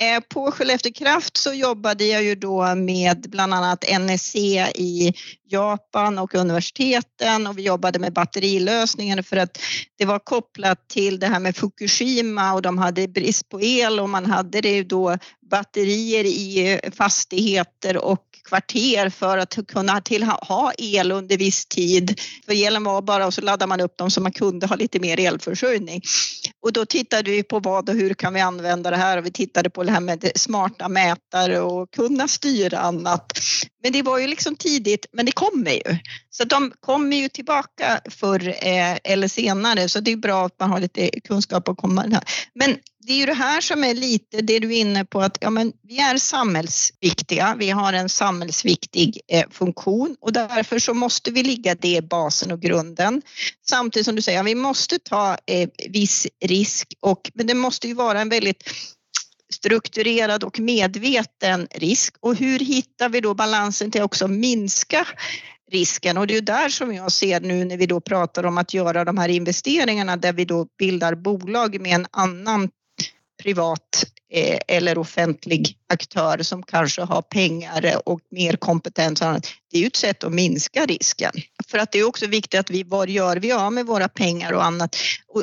Eh, på Skellefteå Kraft så jobbade jag ju då med bland annat NEC i Japan och universiteten och vi jobbade med batterilösningar för att det var kopplat till det här med Fukushima och de hade brist på el och man hade det då batterier i fastigheter och kvarter för att kunna till, ha el under viss tid. För elen var bara och så laddade man upp dem så man kunde ha lite mer elförsörjning. Och då tittade vi på vad och hur kan vi använda det här och vi tittade på det här med smarta mätare och kunna styra annat. Men det var ju liksom tidigt, men det kommer ju. Så de kommer ju tillbaka förr eh, eller senare så det är bra att man har lite kunskap och komma. Men det är ju det här som är lite det du är inne på att ja, men vi är samhällsviktiga. Vi har en samhällsviktig eh, funktion och därför så måste vi ligga det i basen och grunden. Samtidigt som du säger, vi måste ta eh, viss risk och men det måste ju vara en väldigt strukturerad och medveten risk. Och hur hittar vi då balansen till också minska risken? Och det är där som jag ser nu när vi då pratar om att göra de här investeringarna där vi då bildar bolag med en annan privat eh, eller offentlig aktör som kanske har pengar och mer kompetens. Det är ju ett sätt att minska risken. För att det är också viktigt att vi, vad gör vi av med våra pengar och annat?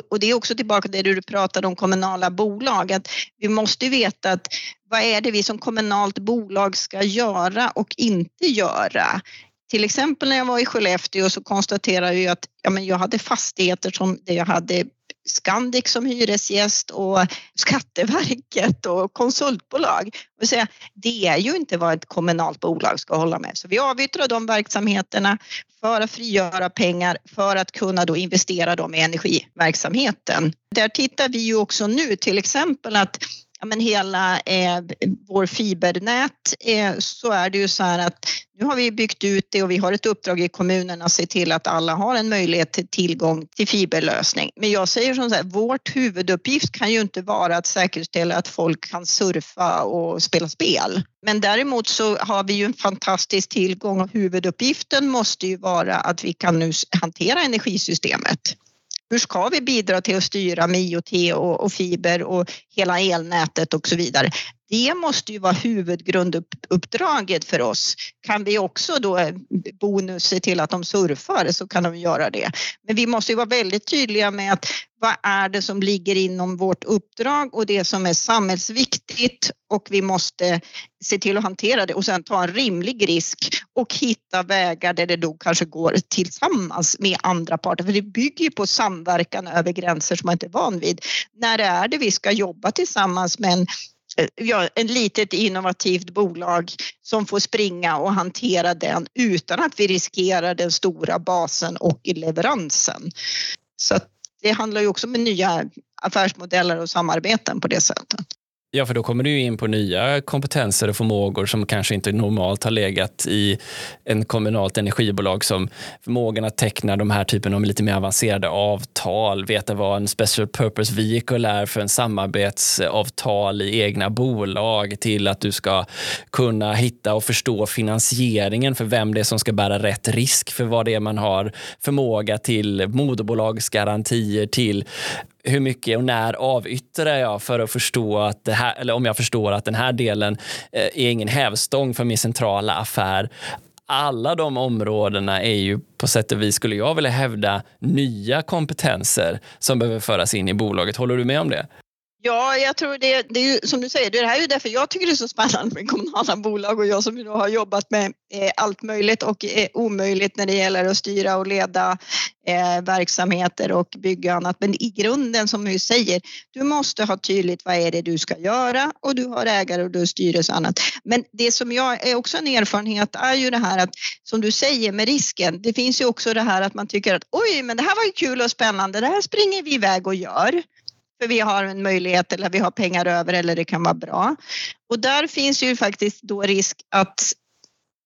Och, det är också tillbaka till det du pratade om kommunala bolag, att vi måste veta att vad är det vi som kommunalt bolag ska göra och inte göra? Till exempel när jag var i Skellefteå så konstaterade jag att ja, men jag hade fastigheter som jag hade Scandic som hyresgäst och Skatteverket och konsultbolag. Det är ju inte vad ett kommunalt bolag ska hålla med. Så vi avyttrar de verksamheterna för att frigöra pengar för att kunna då investera dem i energiverksamheten. Där tittar vi ju också nu till exempel att ja, men hela eh, vår fibernät eh, så är det ju så här att nu har vi byggt ut det och vi har ett uppdrag i kommunen att se till att alla har en möjlighet till tillgång till fiberlösning. Men jag säger som så här, vårt huvuduppgift kan ju inte vara att säkerställa att folk kan surfa och spela spel. Men däremot så har vi ju en fantastisk tillgång och huvuduppgiften måste ju vara att vi kan nu hantera energisystemet. Hur ska vi bidra till att styra med IoT och, och fiber och hela elnätet och så vidare? Det måste ju vara huvudgrunduppdraget för oss. Kan vi också då eh, bonus se till att de surfar så kan de göra det. Men vi måste ju vara väldigt tydliga med att vad är det som ligger inom vårt uppdrag och det som är samhällsviktigt och vi måste se till att hantera det och sen ta en rimlig risk och hitta vägar där det då kanske går tillsammans med andra parter. För det bygger ju på samverkan över gränser som man inte är van vid. När är det vi ska jobba tillsammans med en Eh, ja, en litet innovativt bolag som får springa och hantera den utan att vi riskerar den stora basen och leveransen. Så det handlar ju också om nya affärsmodeller och samarbeten på det sättet. Ja, för då kommer du in på nya kompetenser och förmågor som kanske inte normalt har legat i en kommunalt energibolag som förmågan att teckna de här typen av lite mer avancerade avtal, veta vad en special purpose vehicle är för en samarbetsavtal i egna bolag till att du ska kunna hitta och förstå finansieringen för vem det är som ska bära rätt risk för vad det är man har förmåga till moderbolagsgarantier till hur mycket och när avyttrar jag för att förstå att det här, eller om jag förstår att den här delen eh, är ingen hävstång för min centrala affär. Alla de områdena är ju på sätt och vis, skulle jag vilja hävda, nya kompetenser som behöver föras in i bolaget. Håller du med om det? Ja, jag tror det, det är ju som du säger, det här är ju därför jag tycker det är så spännande med kommunala bolag och jag som ju har jobbat med eh, allt möjligt och eh, omöjligt när det gäller att styra och leda eh, verksamheter och bygga annat. Men i grunden som du säger, du måste ha tydligt vad är det du ska göra och du har ägare och du har styrelse och annat. Men det som jag är också en erfarenhet är ju det här att som du säger med risken, det finns ju också det här att man tycker att oj, men det här var ju kul och spännande, det här springer vi iväg och gör för vi har en möjlighet eller vi har pengar över eller det kan vara bra. Och där finns ju faktiskt då risk att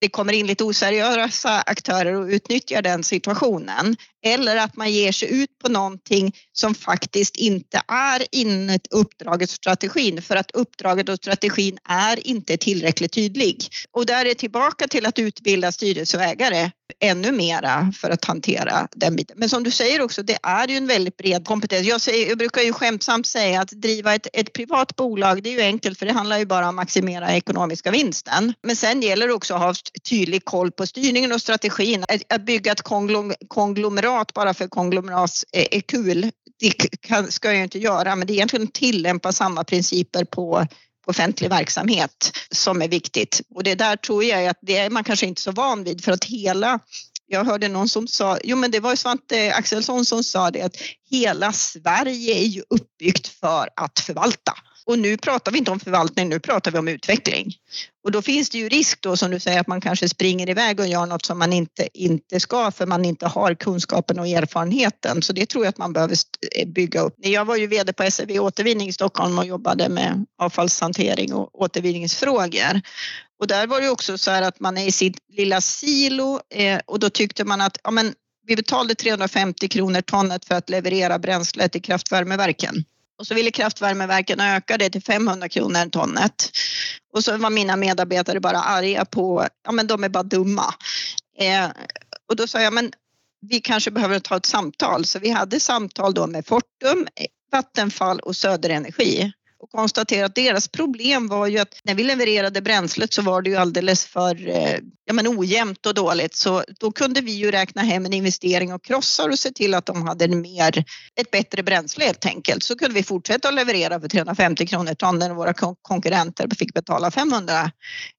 det kommer in lite oseriösa aktörer och utnyttjar den situationen. Eller att man ger sig ut på någonting som faktiskt inte är inom uppdraget och strategin för att uppdraget och strategin är inte tillräckligt tydlig. Och där är tillbaka till att utbilda styrelse och ägare ännu mera för att hantera den biten. Men som du säger också, det är ju en väldigt bred kompetens. Jag, säger, jag brukar ju skämtsamt säga att driva ett, ett, privat bolag, det är ju enkelt för det handlar ju bara om att maximera ekonomiska vinsten. Men sen gäller det också att ha tydlig koll på styrningen och strategin. Att, att bygga ett konglomerat bara för konglomerat är, eh, är eh, kul, det kan, ska jag ju inte göra, men det är egentligen att tillämpa samma principer på offentlig verksamhet som är viktigt. Och det där tror jag att det är man kanske inte så van vid för att hela jag hörde någon som sa, jo men det var Svante Axelsson som sa det att hela Sverige är ju uppbyggt för att förvalta. Och nu pratar vi inte om förvaltning, nu pratar vi om utveckling. Och då finns det ju risk då som du säger att man kanske springer iväg och gör något som man inte, inte ska för man inte har kunskapen och erfarenheten. Så det tror jag att man behöver eh, bygga upp. Jag var ju VD på SEB Återvinning i Stockholm och jobbade med avfallshantering och återvinningsfrågor. Och där var det också så här att man är i sitt lilla silo eh, och då tyckte man att ja, men vi betalade 350 kronor tonnet för att leverera bränsle till kraftvärmeverken. Och så ville kraftvärmeverken öka det till 500 kronor tonnet. Och så var mina medarbetare bara arga på, ja men de är bara dumma. Eh, och då sa jag, men vi kanske behöver ta ett samtal. Så vi hade samtal då med Fortum, Vattenfall och Söderenergi och konstatera att deras problem var ju att när vi levererade bränslet så var det ju alldeles för eh, ja, men ojämnt och dåligt så då kunde vi ju räkna hem en investering och krossar och se till att de hade mer, ett bättre bränsle helt enkelt. Så kunde vi fortsätta att leverera för 350 kronor tonnen och våra konkurrenter fick betala 500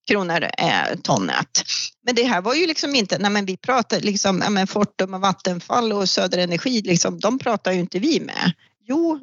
kronor eh, tonnet. Men det här var ju liksom inte, nej men vi pratade liksom, ja men Fortum och Vattenfall och Söderenergi, liksom, de pratar ju inte vi med. Jo,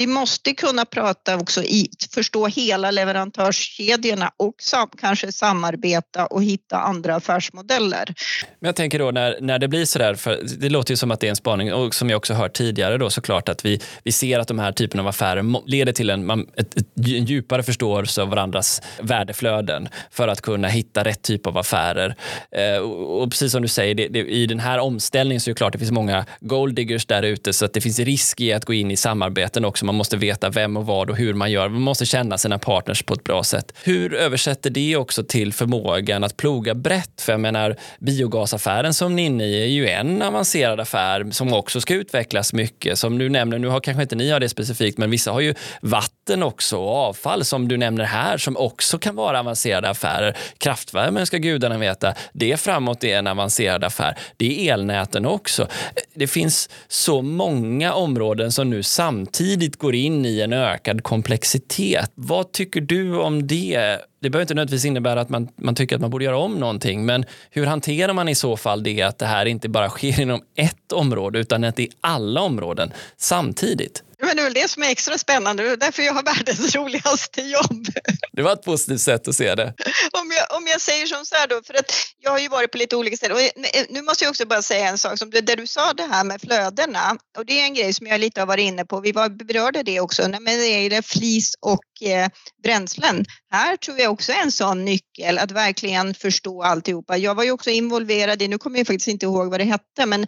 vi måste kunna prata också i, förstå hela leverantörskedjorna och sam, kanske samarbeta och hitta andra affärsmodeller. Men jag tänker då när, när det blir så där, för det låter ju som att det är en spaning och som jag också hört tidigare då såklart att vi, vi ser att de här typen av affärer leder till en, ett, ett, en djupare förståelse av varandras värdeflöden för att kunna hitta rätt typ av affärer. Eh, och, och, precis som du säger, det, det, i den här omställningen så är det klart det finns många gold diggers där ute så att det finns risk i att gå in i samarbeten också man måste veta vem och vad och hur man gör. Man måste känna sina partners på ett bra sätt. Hur översätter det också till förmågan att ploga brett? För jag menar, biogasaffären som ni är inne i är ju en avancerad affär som också ska utvecklas mycket. Som du nämner, nu har kanske inte ni har det specifikt, men vissa har ju vatten också och avfall som du nämner här som också kan vara avancerade affärer. Kraftvärmen ska gudarna veta, det framåt är en avancerad affär. Det är elnäten också. Det finns så många områden som nu samtidigt går in i en ökad komplexitet. Vad tycker du om det? Det behöver inte nödvändigtvis innebära att man, man tycker att man borde göra om någonting, men hur hanterar man i så fall det att det här inte bara sker inom ett område utan att det är alla områden samtidigt? Men det är väl det som är extra spännande. Det är därför jag har världens [laughs] roligaste jobb. Det var ett positivt sätt att se det. Om jag, om jag säger som så här då, för att jag har ju varit på lite olika ställen. Och nu måste jag också bara säga en sak, som det, det du sa det här med flödena. Och det är en grej som jag lite har varit inne på. Vi var, berörde det också, men det är det flis och eh, bränslen. Här tror jag också är en sån nyckel att verkligen förstå alltihopa. Jag var ju också involverad i, nu kommer jag faktiskt inte ihåg vad det hette, men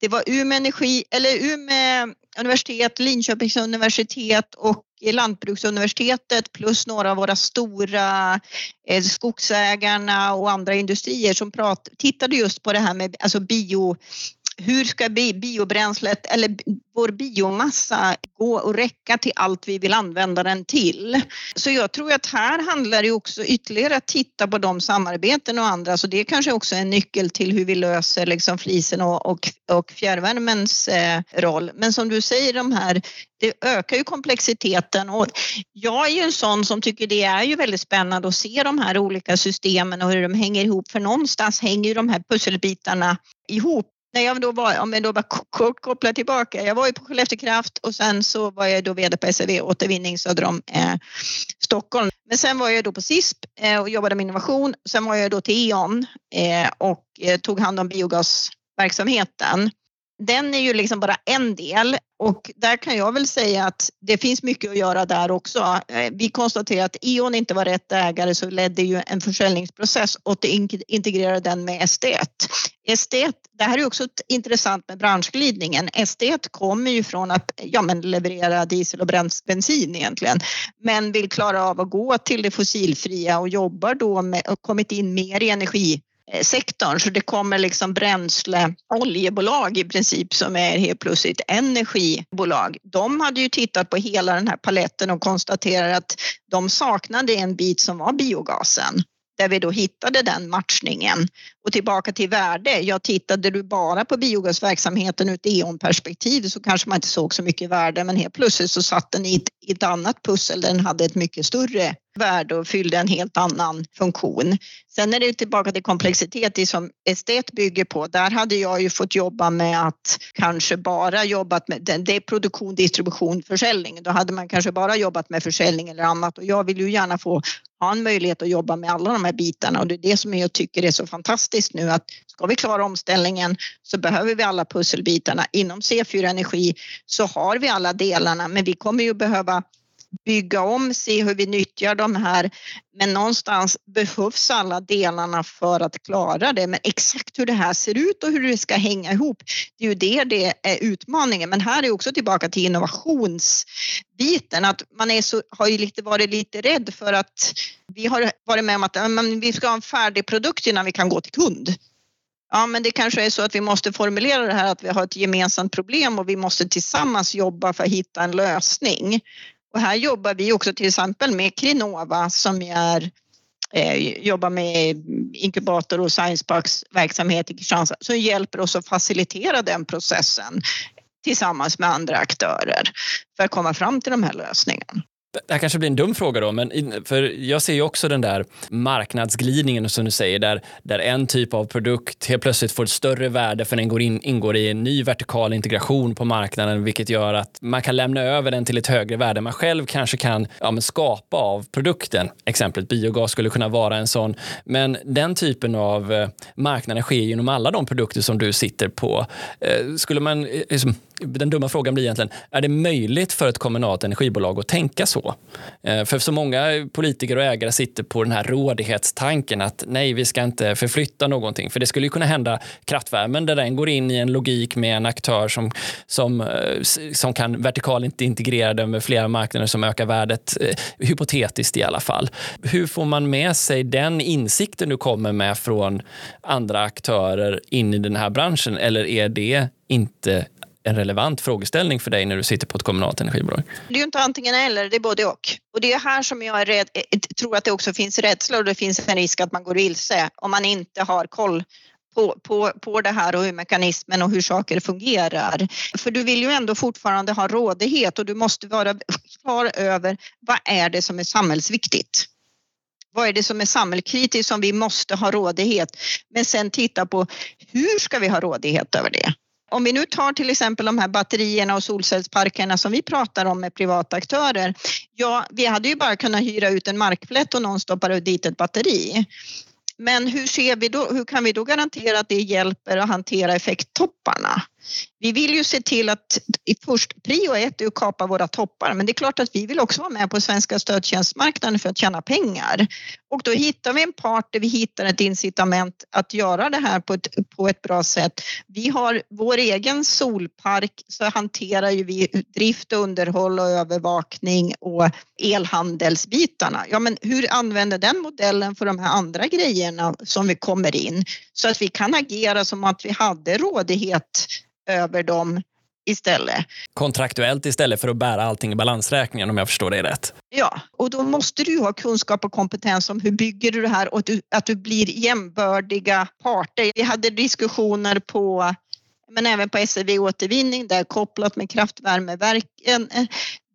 det var Umeå Energi, eller Umeå universitet, Linköpings universitet och Lantbruksuniversitetet plus några av våra stora eh, skogsägarna och andra industrier som prat, tittade just på det här med alltså bio hur ska biobränslet eller vår biomassa gå och räcka till allt vi vill använda den till? Så jag tror att här handlar det också ytterligare att titta på de samarbeten och andra, så det är kanske också en nyckel till hur vi löser liksom flisen och, och, och fjärrvärmens eh, roll. Men som du säger, de här det ökar ju komplexiteten och jag är ju en sån som tycker det är ju väldigt spännande att se de här olika systemen och hur de hänger ihop för någonstans hänger ju de här pusselbitarna ihop när jag då var, om jag då bara kort kopplar tillbaka, jag var ju på Skellefteå Kraft och sen så var jag då VD på SEV Återvinning söder om eh, Stockholm. Men sen var jag då på SISP eh, och jobbade med innovation. Sen var jag då till E.ON eh, och eh, tog hand om biogasverksamheten. Den är ju liksom bara en del och där kan jag väl säga att det finns mycket att göra där också. Eh, vi konstaterade att E.ON inte var rätt ägare så ledde ju en försäljningsprocess och integrerade den med SD1. SD1, det här är också intressant med branschglidningen. SD1 kommer ju från att ja, men leverera diesel och bensin egentligen, men vill klara av att gå till det fossilfria och jobbar då med och kommit in mer i energi sektorn så det kommer liksom bränsle, oljebolag i princip som är helt plötsligt energibolag. De hade ju tittat på hela den här paletten och konstaterar att de saknade en bit som var biogasen där vi då hittade den matchningen. Och tillbaka till värde, jag tittade du bara på biogasverksamheten ur ett EON-perspektiv så kanske man inte såg så mycket värde men helt plötsligt så satt den i ett, i ett annat pussel där den hade ett mycket större värde och fyllde en helt annan funktion. Sen är det tillbaka till komplexitet, det som estet bygger på. Där hade jag ju fått jobba med att kanske bara jobbat med, det är produktion, distribution, försäljning. Då hade man kanske bara jobbat med försäljning eller annat och jag vill ju gärna få ha en möjlighet att jobba med alla de här bitarna och det är det som jag tycker är så fantastiskt nu att ska vi klara omställningen så behöver vi alla pusselbitarna. Inom C4 Energi så har vi alla delarna men vi kommer ju behöva bygga om, se hur vi nyttjar de här. Men någonstans behövs alla delarna för att klara det. Men exakt hur det här ser ut och hur det ska hänga ihop, det är ju det det är utmaningen. Men här är också tillbaka till innovationsbiten, att man är så, har ju lite varit lite rädd för att vi har varit med om att men vi ska ha en färdig produkt innan vi kan gå till kund. Ja, men det kanske är så att vi måste formulera det här att vi har ett gemensamt problem och vi måste tillsammans jobba för att hitta en lösning. Och här jobbar vi också till exempel med Krinova som är eh, jobbar med inkubator och science parks verksamhet i Kristianstad som hjälper oss att facilitera den processen tillsammans med andra aktörer för att komma fram till de här lösningarna. Det här kanske blir en dum fråga då, men för jag ser ju också den där marknadsglidningen som du säger, där, där en typ av produkt helt plötsligt får ett större värde för den går in, ingår i en ny vertikal integration på marknaden, vilket gör att man kan lämna över den till ett högre värde man själv kanske kan ja, skapa av produkten. Exemplet biogas skulle kunna vara en sån, men den typen av eh, marknaden marknader sker genom alla de produkter som du sitter på. Eh, skulle man, eh, liksom, den dumma frågan blir egentligen, är det möjligt för ett kommunalt energibolag att tänka så? Eh, för så många politiker och ägare sitter på den här rådighetstanken att nej, vi ska inte förflytta någonting. För det skulle ju kunna hända kraftvärmen där den går in i en logik med en aktör som, som, eh, som kan vertikalt integrera den med flera marknader som ökar värdet, eh, hypotetiskt i alla fall. Hur får man med sig den insikten du kommer med från andra aktörer in i den här branschen? Eller är det inte en relevant frågeställning för dig när du sitter på ett kommunalt energibolag? Det är ju inte antingen eller, det är både och. Och det är här som jag är rädd, eh, eh, tror att det också finns rädsla och det finns en risk att man går vilse om man inte har koll på, på, på det här och hur mekanismen och hur saker fungerar. För du vill ju ändå fortfarande ha rådighet och du måste vara klar över vad är det som är samhällsviktigt. Vad är det som är samhällskritiskt som vi måste ha rådighet? Men sen titta på hur ska vi ha rådighet över det? Om vi nu tar till exempel de här batterierna och solcellsparkerna som vi pratar om med privata aktörer. Ja, vi hade ju bara kunnat hyra ut en markplätt och någon stoppar dit ett batteri. Men hur, ser vi då, hur kan vi då garantera att det hjälper att hantera effekttopparna? Vi vill ju se till att först prio ett är att kapa våra toppar men det är klart att vi vill också vara med på svenska stödtjänstmarknaden för att tjäna pengar. Och då hittar vi en part där vi hittar ett incitament att göra det här på ett, på ett bra sätt. Vi har vår egen solpark så hanterar ju vi drift, underhåll och övervakning och elhandelsbitarna. Ja men hur använder den modellen för de här andra grejerna som vi kommer in så att vi kan agera som att vi hade rådighet över dem istället. Kontraktuellt istället för att bära allting i balansräkningen om jag förstår det rätt. Ja, och då måste du ha kunskap och kompetens om hur bygger du det här och att du, att du blir jämbördiga parter. Vi hade diskussioner på men även på SEV återvinning där kopplat med kraftvärmeverken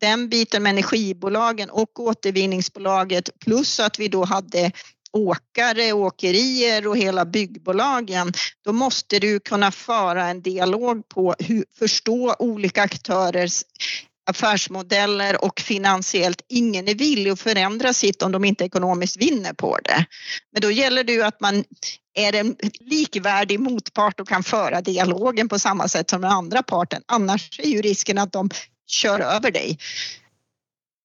den biten med energibolagen och återvinningsbolaget plus att vi då hade åkare, åkerier och hela byggbolagen, då måste du kunna föra en dialog på hur förstå olika aktörers affärsmodeller och finansiellt. Ingen är villig att förändra sitt om de inte ekonomiskt vinner på det. Men då gäller det ju att man är en likvärdig motpart och kan föra dialogen på samma sätt som den andra parten. Annars är ju risken att de kör över dig.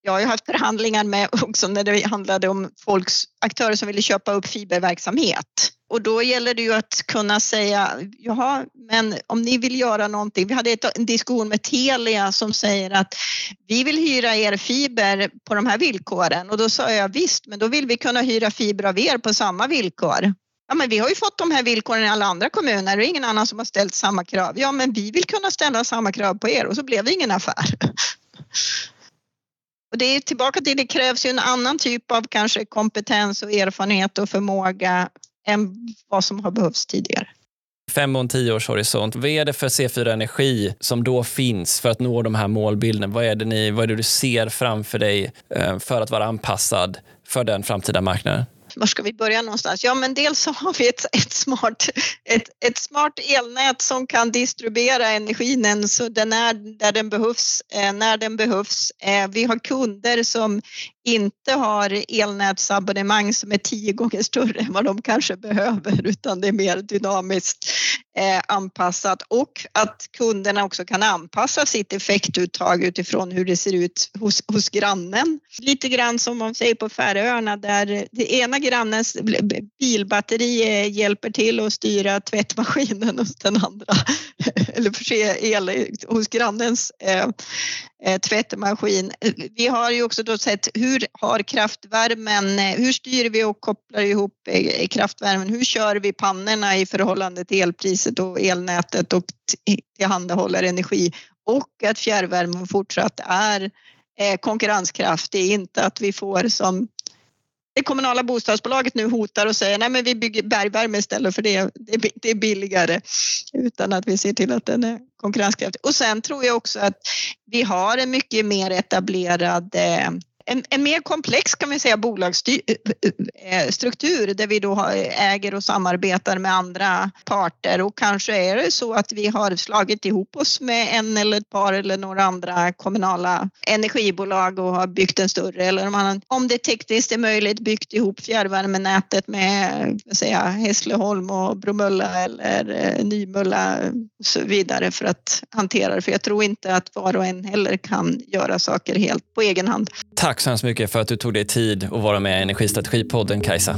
Jag har ju haft förhandlingar med [laughs] också när det handlade om folks aktörer som ville köpa upp fiberverksamhet. Och då gäller det ju att kunna säga, jaha, men om ni vill göra någonting. Vi hade en diskussion med Telia som säger att vi vill hyra er fiber på de här villkoren och då sa jag visst, men då vill vi kunna hyra fiber av er på samma villkor. Ja, men vi har ju fått de här villkoren i alla andra kommuner och ingen annan som har ställt samma krav. Ja, men vi vill kunna ställa samma krav på er och så blev det ingen affär. [laughs] Och det är tillbaka till det krävs ju en annan typ av kanske kompetens och erfarenhet och förmåga än vad som har behövts tidigare. fem och en tioårshorisont. Vad är det för C4 Energi som då finns för att nå de här målbilderna? Vad är det, ni, vad är det du ser framför dig eh, för att vara anpassad för den framtida marknaden? Var ska vi börja någonstans? Ja, men dels så har vi ett, ett, smart, ett, ett smart elnät som kan distribuera energin så den är där den behövs, eh, när den behövs. Eh, vi har kunder som inte har elnätsabonnemang som är tio gånger större än vad de kanske behöver utan det är mer dynamiskt eh, anpassat och att kunderna också kan anpassa sitt effektuttag utifrån hur det ser ut hos, hos grannen. Lite grann som man säger på Färöarna där det ena grannens bilbatteri eh, hjälper till att styra tvättmaskinen hos den andra [laughs] eller förse el hos grannens eh, eh, tvättmaskin. Vi har ju också då sett hur hur har kraftvärmen, eh, hur styr vi och kopplar ihop eh, kraftvärmen? Hur kör vi pannorna i förhållande till elpriset och elnätet och tillhandahåller energi och att fjärrvärmen fortsatt är eh, konkurrenskraftig, inte att vi får som det kommunala bostadsbolaget nu hotar och säger nej men vi bygger bergvärme istället för det, det är billigare utan att vi ser till att den är konkurrenskraftig. Och sen tror jag också att vi har en mycket mer etablerad eh, en, en, mer komplex kan vi säga bolagsstruktur eh, eh, eh, där vi då äger och samarbetar med andra parter och kanske är det så att vi har slagit ihop oss med en eller ett par eller några andra kommunala energibolag och har byggt en större eller om, man, om det tekniskt är möjligt byggt ihop fjärrvärmenätet med säga, Hässleholm och Bromölla eller Nymölla och så vidare för att hantera det. För jag tror inte att var och en heller kan göra saker helt på egen hand. Tack så hemskt mycket för att du tog dig tid att vara med i Energistrategipodden, Kajsa.